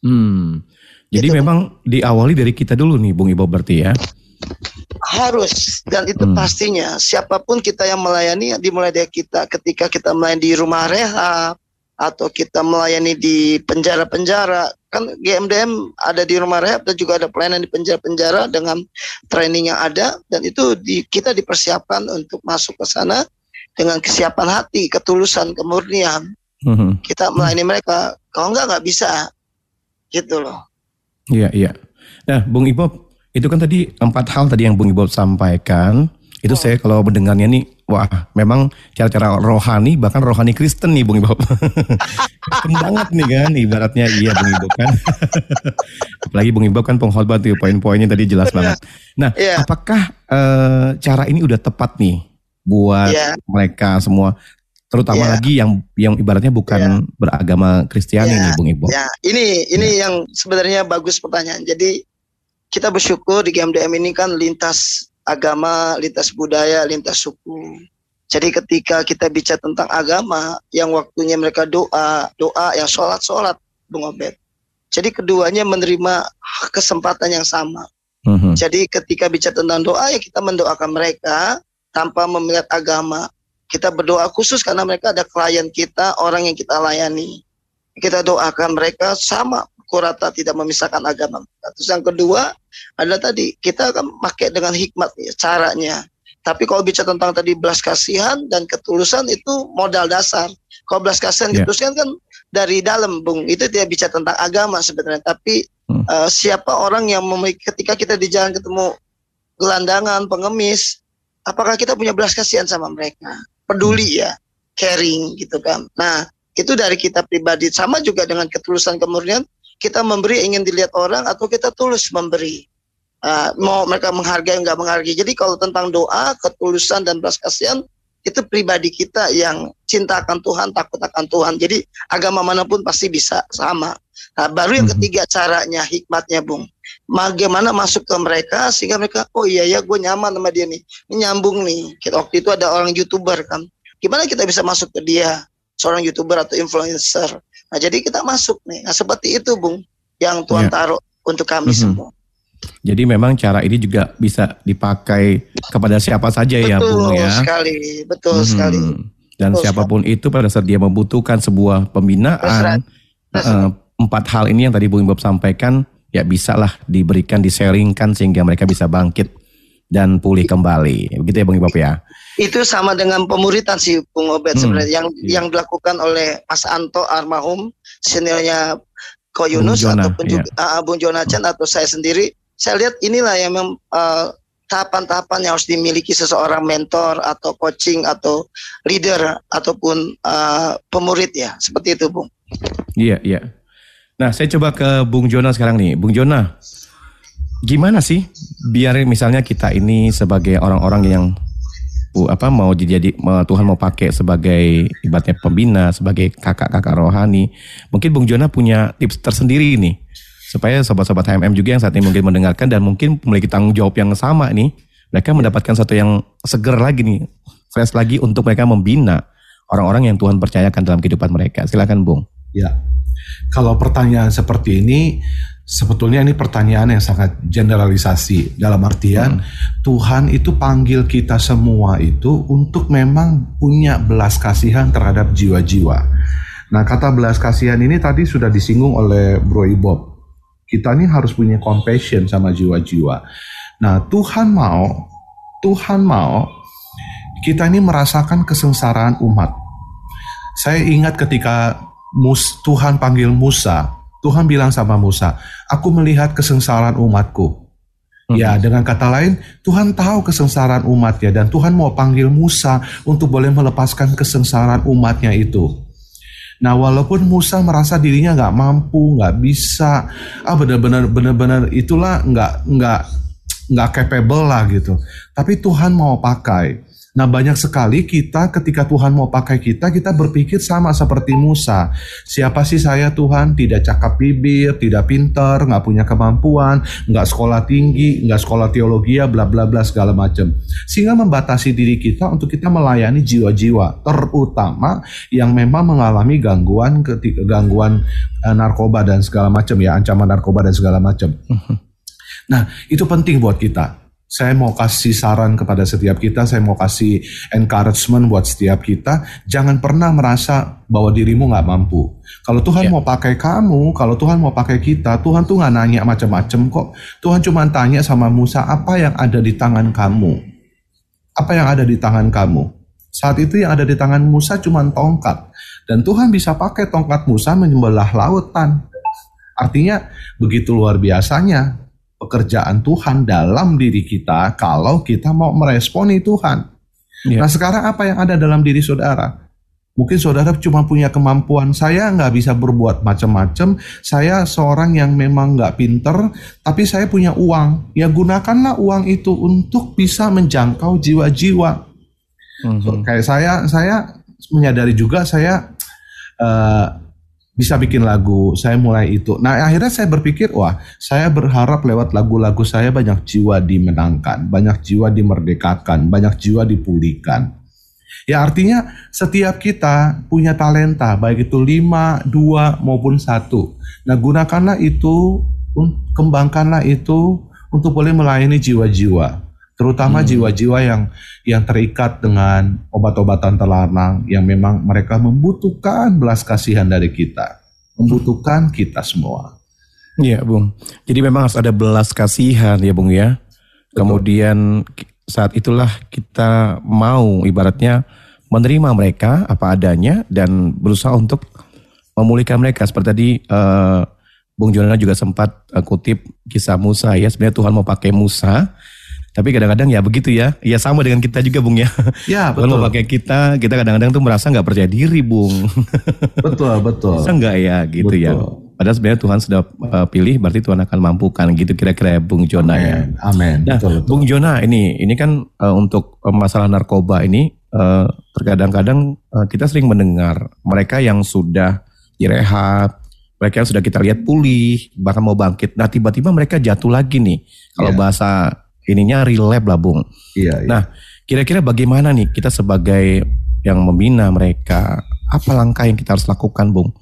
Hmm. Jadi gitu. memang diawali dari kita dulu nih, Bung Ibo berarti ya? Harus dan itu hmm. pastinya siapa pun kita yang melayani dimulai dari kita ketika kita melayani di rumah rehab atau kita melayani di penjara-penjara kan GMDM ada di rumah rehab dan juga ada pelayanan di penjara-penjara dengan training yang ada dan itu di, kita dipersiapkan untuk masuk ke sana dengan kesiapan hati, ketulusan, kemurnian hmm. kita melayani mereka kalau enggak nggak bisa. Gitu loh. Iya iya. Nah Bung Ibob itu kan tadi empat hal tadi yang Bung Ibob sampaikan. Itu oh. saya kalau mendengarnya nih wah memang cara-cara rohani bahkan rohani Kristen nih Bung Ibob *laughs* banget nih kan ibaratnya. Iya Bung Ibob kan. *laughs* Apalagi Bung Ibob kan pengkhotbah tuh poin-poinnya tadi jelas banget. Nah yeah. apakah uh, cara ini udah tepat nih buat yeah. mereka semua terutama Ya. lagi yang yang ibaratnya bukan beragama Kristiani Ya, nih Bung Iqbal. Ya, ini ini yang sebenarnya bagus pertanyaan. Jadi kita bersyukur di GMDM ini kan lintas agama, lintas budaya, lintas suku. Jadi ketika kita bicara tentang agama, yang waktunya mereka doa, doa yang sholat, sholat, Bung Obed. Jadi keduanya menerima kesempatan yang sama. Mhm. Jadi ketika bicara tentang doa ya kita mendoakan mereka tanpa melihat agama. Kita berdoa khusus karena mereka ada klien kita, orang yang kita layani. Kita doakan mereka sama kurata tidak memisahkan agama. Terus yang kedua adalah tadi kita akan pakai dengan hikmat ya, caranya. Tapi kalau bicara tentang tadi belas kasihan dan ketulusan itu modal dasar. Kalau belas kasihan Ya. ketulusan kan dari dalam, Bung. Itu tidak bicara tentang agama sebenarnya, tapi eh, siapa orang yang memiliki ketika kita di jalan ketemu gelandangan, pengemis, apakah kita punya belas kasihan sama mereka? Peduli ya, caring gitu kan. Nah, itu dari kita pribadi sama juga dengan ketulusan kemurnian kita memberi ingin dilihat orang atau kita tulus memberi. Ah, mau mereka menghargai nggak menghargai. Jadi kalau tentang doa, ketulusan dan belas kasihan itu pribadi kita yang cinta akan Tuhan, takut akan Tuhan. Jadi agama mana pun pasti bisa sama. Nah, baru yang ketiga caranya, hikmatnya, Bung. Bagaimana masuk ke mereka sehingga mereka, oh iya ya, gue nyaman sama dia nih, ini nyambung nih. Kita waktu itu ada orang youtuber kan, gimana kita bisa masuk ke dia, seorang youtuber atau influencer. Nah jadi kita masuk nih. Nah seperti itu, Bung, yang Tuhan Iya. taruh untuk kami Mhm. semua. Jadi memang cara ini juga bisa dipakai kepada siapa saja ya betul Bung ya. sekali, betul Mhm. sekali. Dan Betul siapa pun itu pada saat dia membutuhkan sebuah pembinaan, eh, empat hal ini yang tadi Bung Bob sampaikan, ya bisalah diberikan, diseringkan sehingga mereka bisa bangkit dan pulih kembali. Begitu ya Bung Bob ya. Itu sama dengan pemuritan sih Bung Obed Hmm, sebenarnya yang yang dilakukan oleh Mas Anto almarhum seniornya Ko Yunus Bung Jona, ataupun iya. juga ah, Bung Jonathan atau saya sendiri. Saya lihat inilah yang mem- eh, tahapan-tahapan yang harus dimiliki seseorang mentor atau coaching atau leader ataupun eh, pemurid ya seperti itu Bung. Iya, iya. Nah, saya coba ke Bung Jona sekarang nih. Bung Jona, gimana sih biar misalnya kita ini sebagai orang-orang yang apa mau jadi Tuhan mau pakai sebagai ibaratnya pembina, sebagai kakak-kakak rohani. Mungkin Bung Jona punya tips tersendiri nih supaya sobat-sobat HMM juga yang saat ini mungkin mendengarkan dan mungkin memiliki tanggung jawab yang sama nih. Mereka mendapatkan satu yang seger lagi nih, fresh lagi untuk mereka membina orang-orang yang Tuhan percayakan dalam kehidupan mereka. Silakan Bung. Ya, kalau pertanyaan seperti ini, sebetulnya ini pertanyaan yang sangat generalisasi. Dalam artian, Tuhan itu panggil kita semua itu untuk memang punya belas kasihan terhadap jiwa-jiwa. Nah, kata belas kasihan ini tadi sudah disinggung oleh Bro Ibob. Kita ini harus punya compassion sama jiwa-jiwa. Nah, Tuhan mau, Tuhan mau kita ini merasakan kesengsaraan umat. Saya ingat ketika Mus, Tuhan panggil Musa, Tuhan bilang sama Musa, aku melihat kesengsaraan umatku. Ya, dengan kata lain, Tuhan tahu kesengsaraan umatnya dan Tuhan mau panggil Musa untuk boleh melepaskan kesengsaraan umatnya itu. Nah, walaupun Musa merasa dirinya nggak mampu, nggak bisa, ah benar-benar benar-benar itulah nggak nggak nggak capable lah gitu. Tapi Tuhan mau pakai. Nah banyak sekali kita ketika Tuhan mau pakai kita, kita berpikir sama seperti Musa. Siapa sih saya Tuhan? Tidak cakap bibir, tidak pinter, nggak punya kemampuan, nggak sekolah tinggi, nggak sekolah teologi, bla bla bla segala macam. Sehingga membatasi diri kita untuk kita melayani jiwa-jiwa, terutama yang memang mengalami gangguan ketika gangguan eh, narkoba dan segala macam ya, ancaman narkoba dan segala macam. Nah, itu penting buat kita. Saya mau kasih saran kepada setiap kita, saya mau kasih encouragement buat setiap kita. Jangan pernah merasa bahwa dirimu nggak mampu. Kalau Tuhan mau pakai kamu, kalau Tuhan mau pakai kita, Tuhan tuh nggak nanya macam-macam kok. Tuhan cuma tanya sama Musa apa yang ada di tangan kamu. Apa yang ada di tangan kamu? Saat itu yang ada di tangan Musa cuma tongkat. Dan Tuhan bisa pakai tongkat Musa menyembelah lautan. Artinya begitu luar biasanya pekerjaan Tuhan dalam diri kita kalau kita mau meresponi Tuhan. Nah sekarang apa yang ada dalam diri saudara? Mungkin saudara cuma punya kemampuan, saya nggak bisa berbuat macam-macam, saya seorang yang memang nggak pinter, tapi saya punya uang. Ya gunakanlah uang itu untuk bisa menjangkau jiwa-jiwa. So, kayak saya, saya menyadari juga saya uh, bisa bikin lagu, saya mulai itu. Nah akhirnya saya berpikir, wah saya berharap lewat lagu-lagu saya banyak jiwa dimenangkan, banyak jiwa dimerdekakan, banyak jiwa dipulihkan. Ya artinya setiap kita punya talenta, baik itu lima, dua maupun satu. Nah gunakanlah itu, kembangkanlah itu untuk boleh melayani jiwa-jiwa terutama hmm. jiwa-jiwa yang yang terikat dengan obat-obatan terlarang yang memang mereka membutuhkan belas kasihan dari kita, membutuhkan kita semua. Iya, Bung. Jadi memang harus ada belas kasihan ya, Bung ya. Betul. Kemudian saat itulah kita mau ibaratnya menerima mereka apa adanya dan berusaha untuk memulihkan mereka seperti tadi uh, Bung Jonah juga sempat uh, kutip kisah Musa ya sebenarnya Tuhan mau pakai Musa tapi kadang-kadang ya begitu ya. Ya sama dengan kita juga Bung ya. Ya *laughs* betul. Kalau pakai kita, kita kadang-kadang tuh merasa nggak percaya diri Bung. *laughs* Betul, betul. Bisa nggak ya gitu ya. betul. ya. Padahal sebenarnya Tuhan sudah uh, pilih, berarti Tuhan akan mampukan gitu kira-kira ya Bung Jona ya. Amin. Nah, betul, betul. Bung Jona ini, ini kan uh, untuk uh, masalah narkoba ini, uh, terkadang-kadang uh, kita sering mendengar mereka yang sudah direhab, mereka yang sudah kita lihat pulih, bahkan mau bangkit. Nah tiba-tiba mereka jatuh lagi nih. Kalau yeah. bahasa ininya relab lah Bung. Iya, iya. Nah, kira-kira bagaimana nih kita sebagai yang membina mereka, apa langkah yang kita harus lakukan Bung?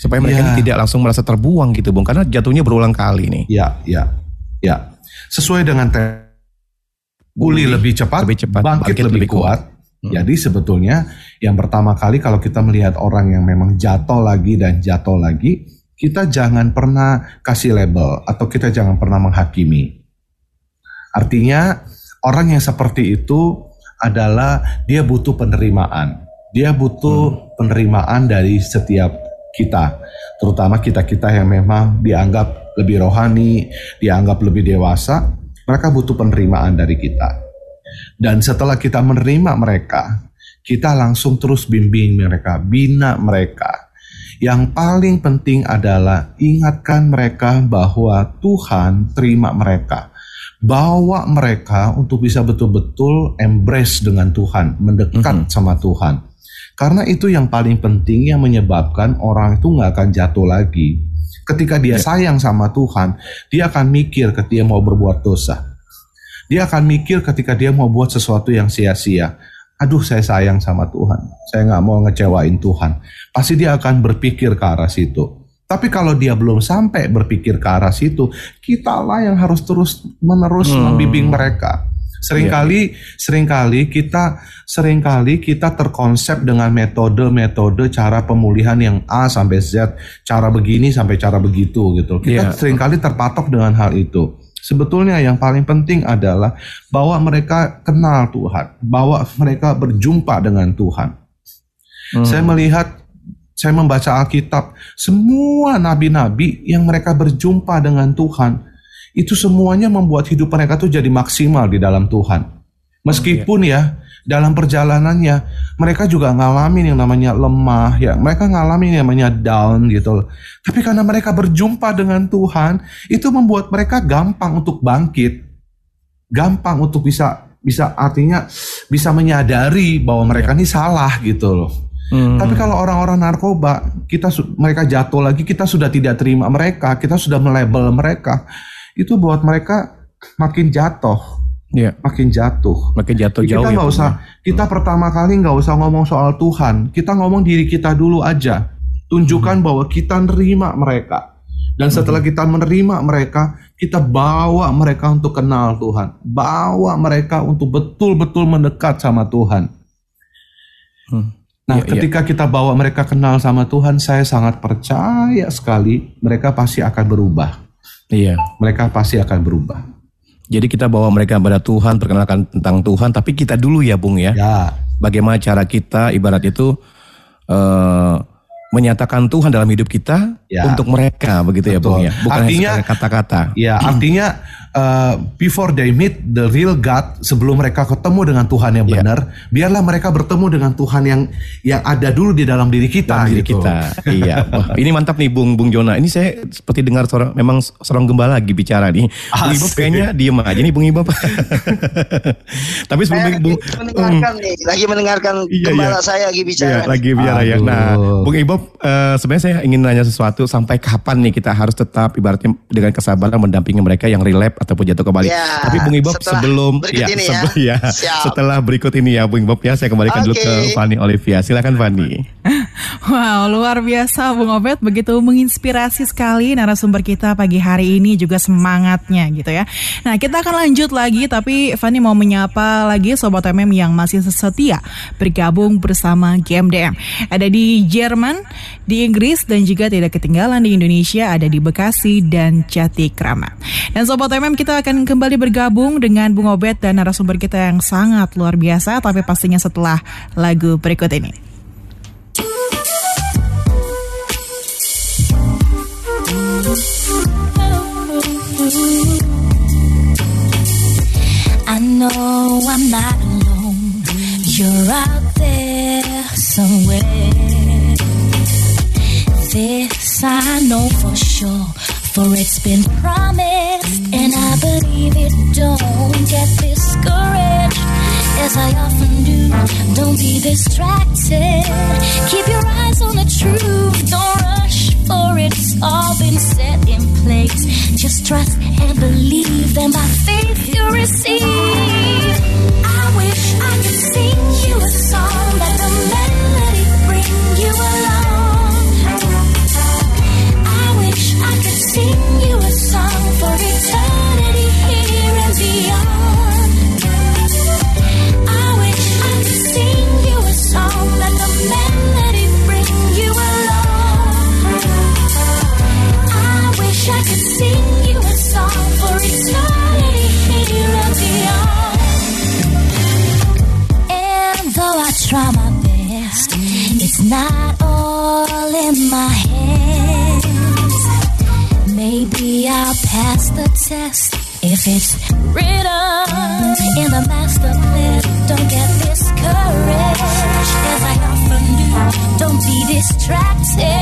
Supaya mereka ya. ini tidak langsung merasa terbuang gitu Bung, karena jatuhnya berulang kali nih. Iya, iya. Ya. Sesuai dengan pulih lebih cepat, lebih cepat bangkit, bangkit lebih, lebih kuat. kuat. Hmm. Jadi sebetulnya yang pertama kali kalau kita melihat orang yang memang jatuh lagi dan jatuh lagi, kita jangan pernah kasih label atau kita jangan pernah menghakimi. Artinya orang yang seperti itu adalah dia butuh penerimaan. Dia butuh hmm. penerimaan dari setiap kita, terutama kita-kita yang memang dianggap lebih rohani, dianggap lebih dewasa, mereka butuh penerimaan dari kita. Dan setelah kita menerima mereka, kita langsung terus bimbing mereka, bina mereka. Yang paling penting adalah ingatkan mereka bahwa Tuhan terima mereka bawa mereka untuk bisa betul-betul embrace dengan Tuhan, mendekat mm -hmm. sama Tuhan. Karena itu yang paling penting yang menyebabkan orang itu nggak akan jatuh lagi. Ketika dia yeah. sayang sama Tuhan, dia akan mikir ketika dia mau berbuat dosa. Dia akan mikir ketika dia mau buat sesuatu yang sia-sia. Aduh saya sayang sama Tuhan, saya nggak mau ngecewain Tuhan. Pasti dia akan berpikir ke arah situ. Tapi kalau dia belum sampai berpikir ke arah situ, kitalah yang harus terus menerus hmm. membimbing mereka. Seringkali, yeah. sering kali kita, sering kali kita terkonsep dengan metode-metode cara pemulihan yang A sampai Z, cara begini sampai cara begitu gitu. Kita yeah. sering kali terpatok dengan hal itu. Sebetulnya yang paling penting adalah bahwa mereka kenal Tuhan, bahwa mereka berjumpa dengan Tuhan. Hmm. Saya melihat saya membaca Alkitab, semua nabi-nabi yang mereka berjumpa dengan Tuhan, itu semuanya membuat hidup mereka tuh jadi maksimal di dalam Tuhan. Meskipun ya, dalam perjalanannya mereka juga ngalamin yang namanya lemah ya. Mereka ngalamin yang namanya down gitu tapi karena mereka berjumpa dengan Tuhan itu membuat mereka gampang untuk bangkit. Gampang untuk bisa bisa artinya bisa menyadari bahwa mereka ini salah gitu loh Hmm. Tapi kalau orang-orang narkoba, kita mereka jatuh lagi, kita sudah tidak terima mereka, kita sudah melabel mereka. Itu buat mereka makin jatuh. Yeah. Makin jatuh. Makin jatuh jauh. Kita nggak ya, usah. Kita hmm. pertama kali nggak usah ngomong soal Tuhan. Kita ngomong diri kita dulu aja. Tunjukkan hmm. bahwa kita nerima mereka. Dan hmm. setelah kita menerima mereka, kita bawa mereka untuk kenal Tuhan. Bawa mereka untuk betul-betul mendekat sama Tuhan. Hmm. Nah, ya, ketika ya. kita bawa mereka kenal sama Tuhan, saya sangat percaya sekali mereka pasti akan berubah. Iya. Mereka pasti akan berubah. Jadi kita bawa mereka kepada Tuhan, perkenalkan tentang Tuhan, tapi kita dulu ya, Bung ya. Ya. Bagaimana cara kita, ibarat itu uh, menyatakan Tuhan dalam hidup kita Ya. untuk mereka begitu ya Bung Betul. ya. Bukan Artinya- hanya kata-kata. Ya, artinya uh, before they meet the real God, sebelum mereka ketemu dengan Tuhan yang Ya. benar, biarlah mereka bertemu dengan Tuhan yang yang ada dulu di dalam diri kita. dalam diri gitu. kita. iya. Wah, ini mantap nih Bung Bung Jona. Ini saya seperti dengar seorang memang seorang gembala lagi bicara nih. Bung Ibob Asik. kayaknya diem aja nih Bung Ibob. *laughs* Tapi sebelum Saya Bung lagi mendengarkan nih, lagi mendengarkan Iya, gembala iya. saya lagi bicara. Iya, lagi bicara ya. Nah, Bung Ibob, eh, sebenarnya saya ingin nanya sesuatu. Sampai kapan nih kita harus tetap ibaratnya dengan kesabaran mendampingi mereka yang relapse ataupun jatuh kembali. Ya, Tapi Bung Ibob setelah sebelum berikut ini ya. sebe- ya, Siap. setelah berikut ini ya, Bung Ibob ya, saya kembalikan dulu Oke. ke Fani Olivia. Silakan Fani. *laughs* Wow, luar biasa Bung Obed begitu menginspirasi sekali narasumber kita pagi hari ini juga semangatnya gitu ya. Nah, kita akan lanjut lagi tapi Fani mau menyapa lagi sobat MM yang masih setia bergabung bersama GMDM. Ada di Jerman, di Inggris dan juga tidak ketinggalan di Indonesia ada di Bekasi dan Jatikramat. Dan sobat MM kita akan kembali bergabung dengan Bung Obed dan narasumber kita yang sangat luar biasa tapi pastinya setelah lagu berikut ini. I know I'm not alone. You're out there I know for sure, for it's been promised, and I believe it. Don't get discouraged, as I often do. Don't be distracted. Keep your eyes on the truth. Don't rush, for it's all been set in place. Just trust and believe, then by faith you'll receive. I wish I could sing you a song that the melody bring you along. I I'll pass the test if it's written in the master plan. Don't get discouraged, as I often do. Don't be distracted.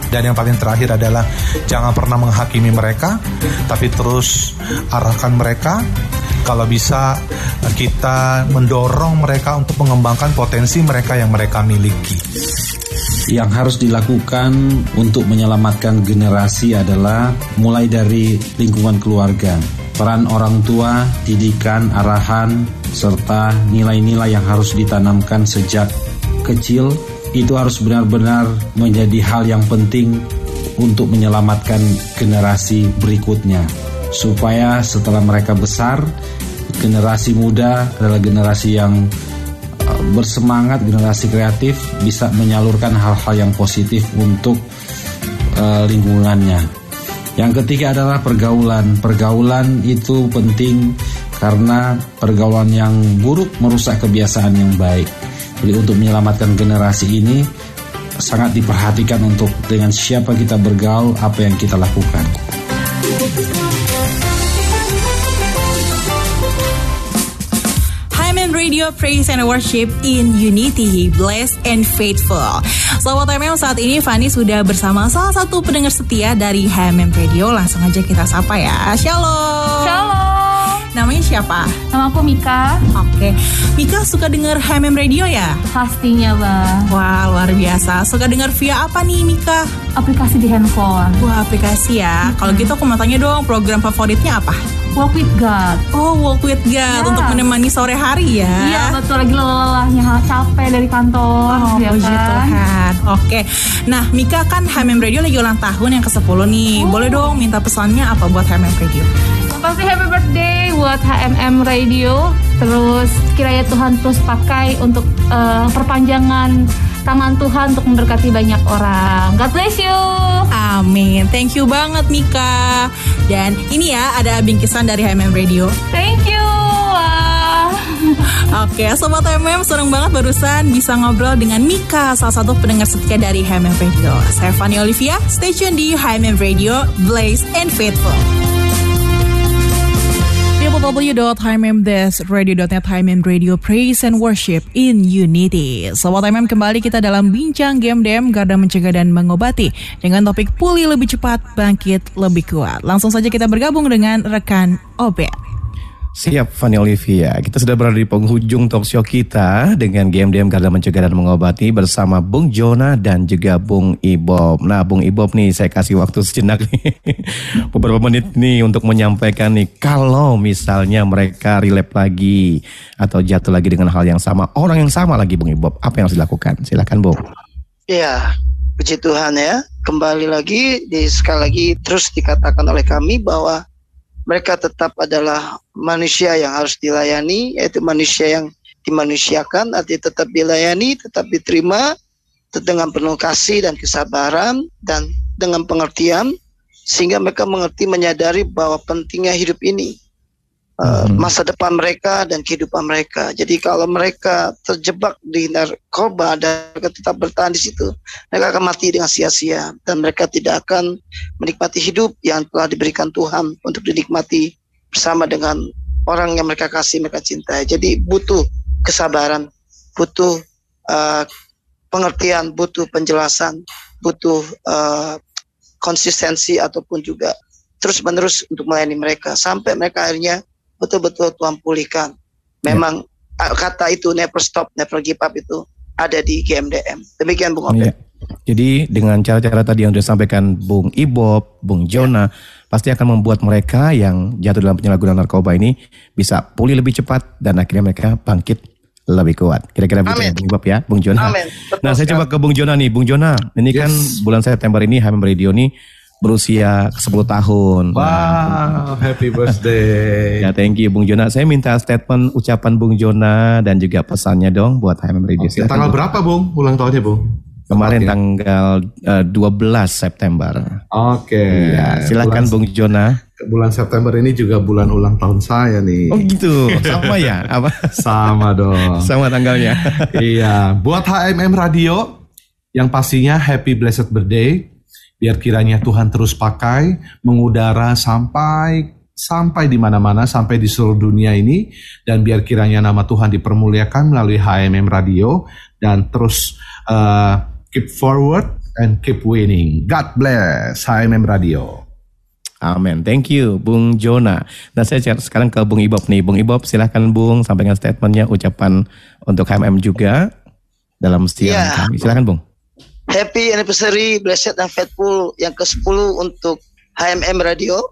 Dan yang paling terakhir adalah jangan pernah menghakimi mereka, tapi terus arahkan mereka. Kalau bisa kita mendorong mereka untuk mengembangkan potensi mereka yang mereka miliki. Yang harus dilakukan untuk menyelamatkan generasi adalah mulai dari lingkungan keluarga, peran orang tua, didikan, arahan, serta nilai-nilai yang harus ditanamkan sejak kecil itu harus benar-benar menjadi hal yang penting untuk menyelamatkan generasi berikutnya. Supaya setelah mereka besar generasi muda adalah generasi yang uh, bersemangat generasi kreatif bisa menyalurkan hal-hal yang positif untuk uh, lingkungannya. Yang ketiga adalah pergaulan. Pergaulan itu penting karena pergaulan yang buruk merusak kebiasaan yang baik jadi untuk menyelamatkan generasi ini sangat diperhatikan untuk dengan siapa kita bergaul, apa yang kita lakukan. Radio Praise and Worship in Unity, Blessed and Faithful. Sobat MM saat ini Fani sudah bersama salah satu pendengar setia dari HMM Radio. Langsung aja kita sapa ya. Shalom. Shalom. Namanya siapa? Nama aku Mika. Oke. Mika suka denger HMM Radio ya? Pastinya, Bang. Wah, luar biasa. Suka denger via apa nih, Mika? Aplikasi di handphone. Wah, aplikasi ya. Kalau gitu aku mau tanya dong, program favoritnya apa? Walk with God. Oh, Walk with God Ya. untuk menemani sore hari ya. Iya, betul lagi lelahnya capek dari kantor. Oh, ya puji kan? Tuhan. Oke. Nah, Mika kan HMM Radio lagi ulang tahun yang ke-10 nih. Oh. Boleh dong minta pesannya apa buat HMM Radio? Pasti happy birthday buat HMM Radio. Terus kiranya Tuhan terus pakai untuk eh, perpanjangan tangan Tuhan untuk memberkati banyak orang. God bless you. Amin. Thank you banget Mika. Dan ini ya ada bingkisan dari HMM Radio. Thank you. *laughs* Oke, Sobat HMM seneng banget barusan bisa ngobrol dengan Mika, salah satu pendengar setia dari HMM Radio. Saya Fanny Olivia, stay tune di HMM Radio, Blaze and Faithful. www.himmradio.net HMM Radio Praise and Worship in Unity. Sobat HMM kembali kita dalam bincang game DM Garda Mencegah dan Mengobati dengan topik pulih lebih cepat, bangkit lebih kuat. Langsung saja kita bergabung dengan rekan Obet. Siap Fanny Olivia, kita sudah berada di penghujung talk show kita dengan GMDM Garda Mencegah dan Mengobati bersama Bung Jona dan juga Bung Ibob. Nah Bung Ibob nih saya kasih waktu sejenak nih, *laughs* beberapa menit nih untuk menyampaikan nih kalau misalnya mereka relap lagi atau jatuh lagi dengan hal yang sama, orang yang sama lagi Bung Ibob, apa yang harus dilakukan? Silakan Bung. Ya, puji Tuhan ya. Kembali lagi, di, sekali lagi terus dikatakan oleh kami bahwa mereka tetap adalah manusia yang harus dilayani, yaitu manusia yang dimanusiakan, artinya tetap dilayani, tetap diterima dengan penuh kasih dan kesabaran dan dengan pengertian, sehingga mereka mengerti menyadari bahwa pentingnya hidup ini, eh, masa depan mereka dan kehidupan mereka. Jadi kalau mereka terjebak di narkoba dan mereka tetap bertahan di situ, mereka akan mati dengan sia-sia dan mereka tidak akan menikmati hidup yang telah diberikan Tuhan untuk dinikmati bersama dengan orang yang mereka kasih, mereka cintai. Jadi butuh kesabaran, butuh eh, pengertian, butuh penjelasan, butuh eh, konsistensi ataupun juga terus-menerus untuk melayani mereka sampai mereka akhirnya betul-betul Tuhan pulihkan. Memang eh, kata itu never stop, never give up itu ada di GMDM. Demikian Bung Obed. Iya. Jadi dengan cara-cara tadi yang sudah disampaikan Bung Ibob, Bung Jona, pasti akan membuat mereka yang jatuh dalam penyalahgunaan narkoba ini bisa pulih lebih cepat dan akhirnya mereka bangkit lebih kuat. Kira-kira begitu ya Bung Ibob ya, Bung Jona. Amin. Betul Nah saya coba ke Bung Jona nih, Bung Jona, ini kan bulan September ini HMM Radio ini berusia 10 tahun. Nah, Wow, happy birthday. *laughs* Ya thank you Bung Jona. Saya minta statement ucapan Bung Jona dan juga pesannya dong buat HMM Radio. Oke, tanggal berapa Bung ulang tahunnya Bung? Kemarin tanggal eh, 12 September. Oke. Iya, silakan Bulan- Bung Jona. Bulan September ini juga bulan ulang tahun saya nih. Oh gitu, sama ya? Apa? Sama dong. Sama tanggalnya. iya, buat HMM Radio yang pastinya happy blessed birthday. Biar kiranya Tuhan terus pakai mengudara sampai sampai di mana-mana sampai di seluruh dunia ini dan biar kiranya nama Tuhan dipermuliakan melalui HMM Radio dan terus uh, keep forward and keep winning. God bless HMM Radio. Amin. Thank you, Bung Jona. Nah, saya sekarang ke Bung Ibob nih. Bung Ibob, silahkan Bung sampaikan statementnya, ucapan untuk HMM juga dalam setiap Iya. kami. Silahkan Bung. Happy anniversary, blessed and faithful yang ke-10 untuk HMM Radio.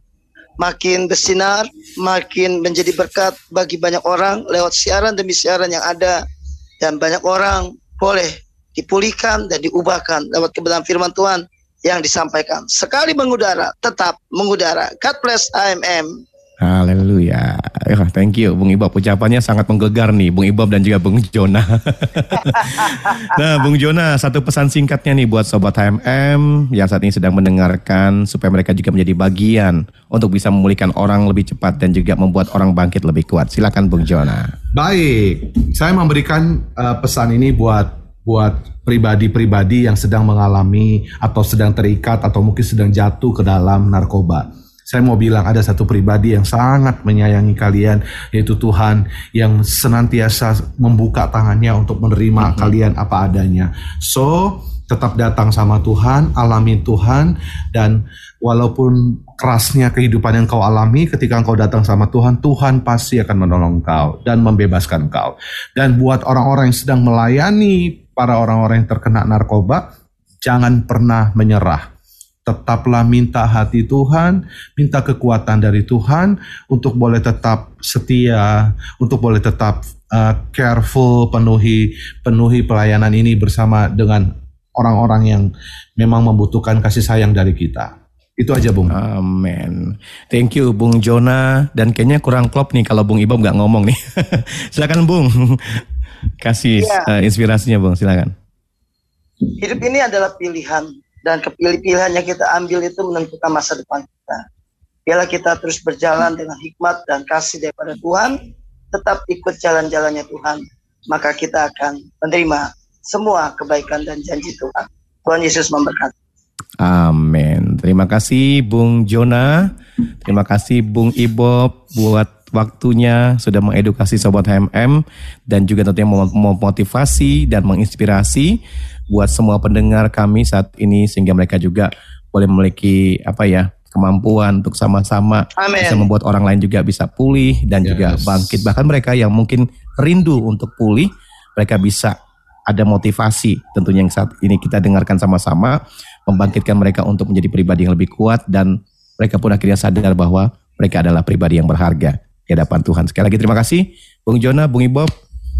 Makin bersinar, makin menjadi berkat bagi banyak orang lewat siaran demi siaran yang ada. Dan banyak orang boleh dipulihkan dan diubahkan lewat kebenaran firman Tuhan yang disampaikan. Sekali mengudara, tetap mengudara. God bless HMM. Haleluya. Ya, thank you Bung Ibob. Ucapannya sangat menggegar nih Bung Ibob dan juga Bung Jona. *laughs* nah Bung Jona satu pesan singkatnya nih buat Sobat HMM yang saat ini sedang mendengarkan supaya mereka juga menjadi bagian untuk bisa memulihkan orang lebih cepat dan juga membuat orang bangkit lebih kuat. Silakan Bung Jona. Baik, saya memberikan uh, pesan ini buat buat pribadi-pribadi yang sedang mengalami atau sedang terikat atau mungkin sedang jatuh ke dalam narkoba saya mau bilang ada satu pribadi yang sangat menyayangi kalian yaitu Tuhan yang senantiasa membuka tangannya untuk menerima kalian apa adanya. So, tetap datang sama Tuhan, alami Tuhan dan walaupun kerasnya kehidupan yang kau alami ketika kau datang sama Tuhan, Tuhan pasti akan menolong kau dan membebaskan kau. Dan buat orang-orang yang sedang melayani para orang-orang yang terkena narkoba, jangan pernah menyerah tetaplah minta hati Tuhan, minta kekuatan dari Tuhan untuk boleh tetap setia, untuk boleh tetap uh, careful, penuhi penuhi pelayanan ini bersama dengan orang-orang yang memang membutuhkan kasih sayang dari kita. Itu aja Bung. Amin. Thank you Bung Jona dan kayaknya kurang klop nih kalau Bung Ibob nggak ngomong nih. *laughs* silakan Bung. Kasih ya. uh, inspirasinya Bung, silakan. Hidup ini adalah pilihan dan kepilih-pilihan yang kita ambil itu menentukan masa depan kita. Bila kita terus berjalan dengan hikmat dan kasih daripada Tuhan, tetap ikut jalan-jalannya Tuhan, maka kita akan menerima semua kebaikan dan janji Tuhan. Tuhan Yesus memberkati. Amin. Terima kasih Bung Jona. Terima kasih Bung Ibob buat waktunya sudah mengedukasi Sobat HMM dan juga tentunya memotivasi dan menginspirasi buat semua pendengar kami saat ini sehingga mereka juga boleh memiliki apa ya kemampuan untuk sama-sama bisa membuat orang lain juga bisa pulih dan yes. juga bangkit bahkan mereka yang mungkin rindu untuk pulih mereka bisa ada motivasi tentunya yang saat ini kita dengarkan sama-sama membangkitkan mereka untuk menjadi pribadi yang lebih kuat dan mereka pun akhirnya sadar bahwa mereka adalah pribadi yang berharga di hadapan Tuhan. Sekali lagi terima kasih Bung Jona, Bung Ibob,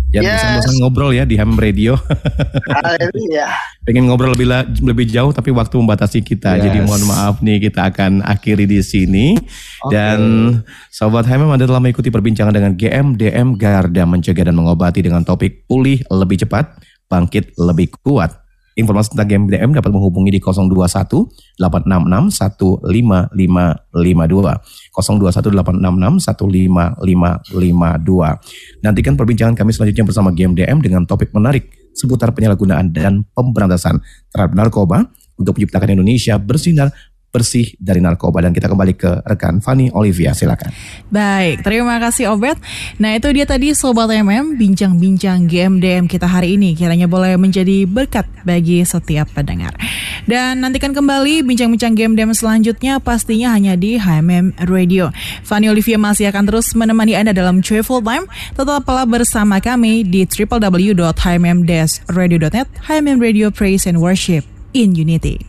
Jangan yes. bosan-bosan ngobrol ya di Ham Radio. *laughs* Haleluya. Pengen ngobrol lebih lebih jauh tapi waktu membatasi kita. Yes. Jadi mohon maaf nih kita akan akhiri di sini. Okay. Dan Sobat Ham Anda telah mengikuti perbincangan dengan GMDM Garda mencegah dan mengobati dengan topik pulih lebih cepat, bangkit lebih kuat. Informasi tentang GMDM dapat menghubungi di 021 866 15552. 021 866 15552. Nantikan perbincangan kami selanjutnya bersama GMDM dengan topik menarik seputar penyalahgunaan dan pemberantasan terhadap narkoba untuk menciptakan Indonesia bersinar bersih dari narkoba dan kita kembali ke rekan Fanny Olivia silakan. Baik, terima kasih Obet. Nah itu dia tadi Sobat MM bincang-bincang GMDM kita hari ini kiranya boleh menjadi berkat bagi setiap pendengar. Dan nantikan kembali bincang-bincang GMDM selanjutnya pastinya hanya di HMM Radio. Fanny Olivia masih akan terus menemani Anda dalam Travel Time. Tetaplah bersama kami di www.hmm-radio.net HMM Radio Praise and Worship in Unity.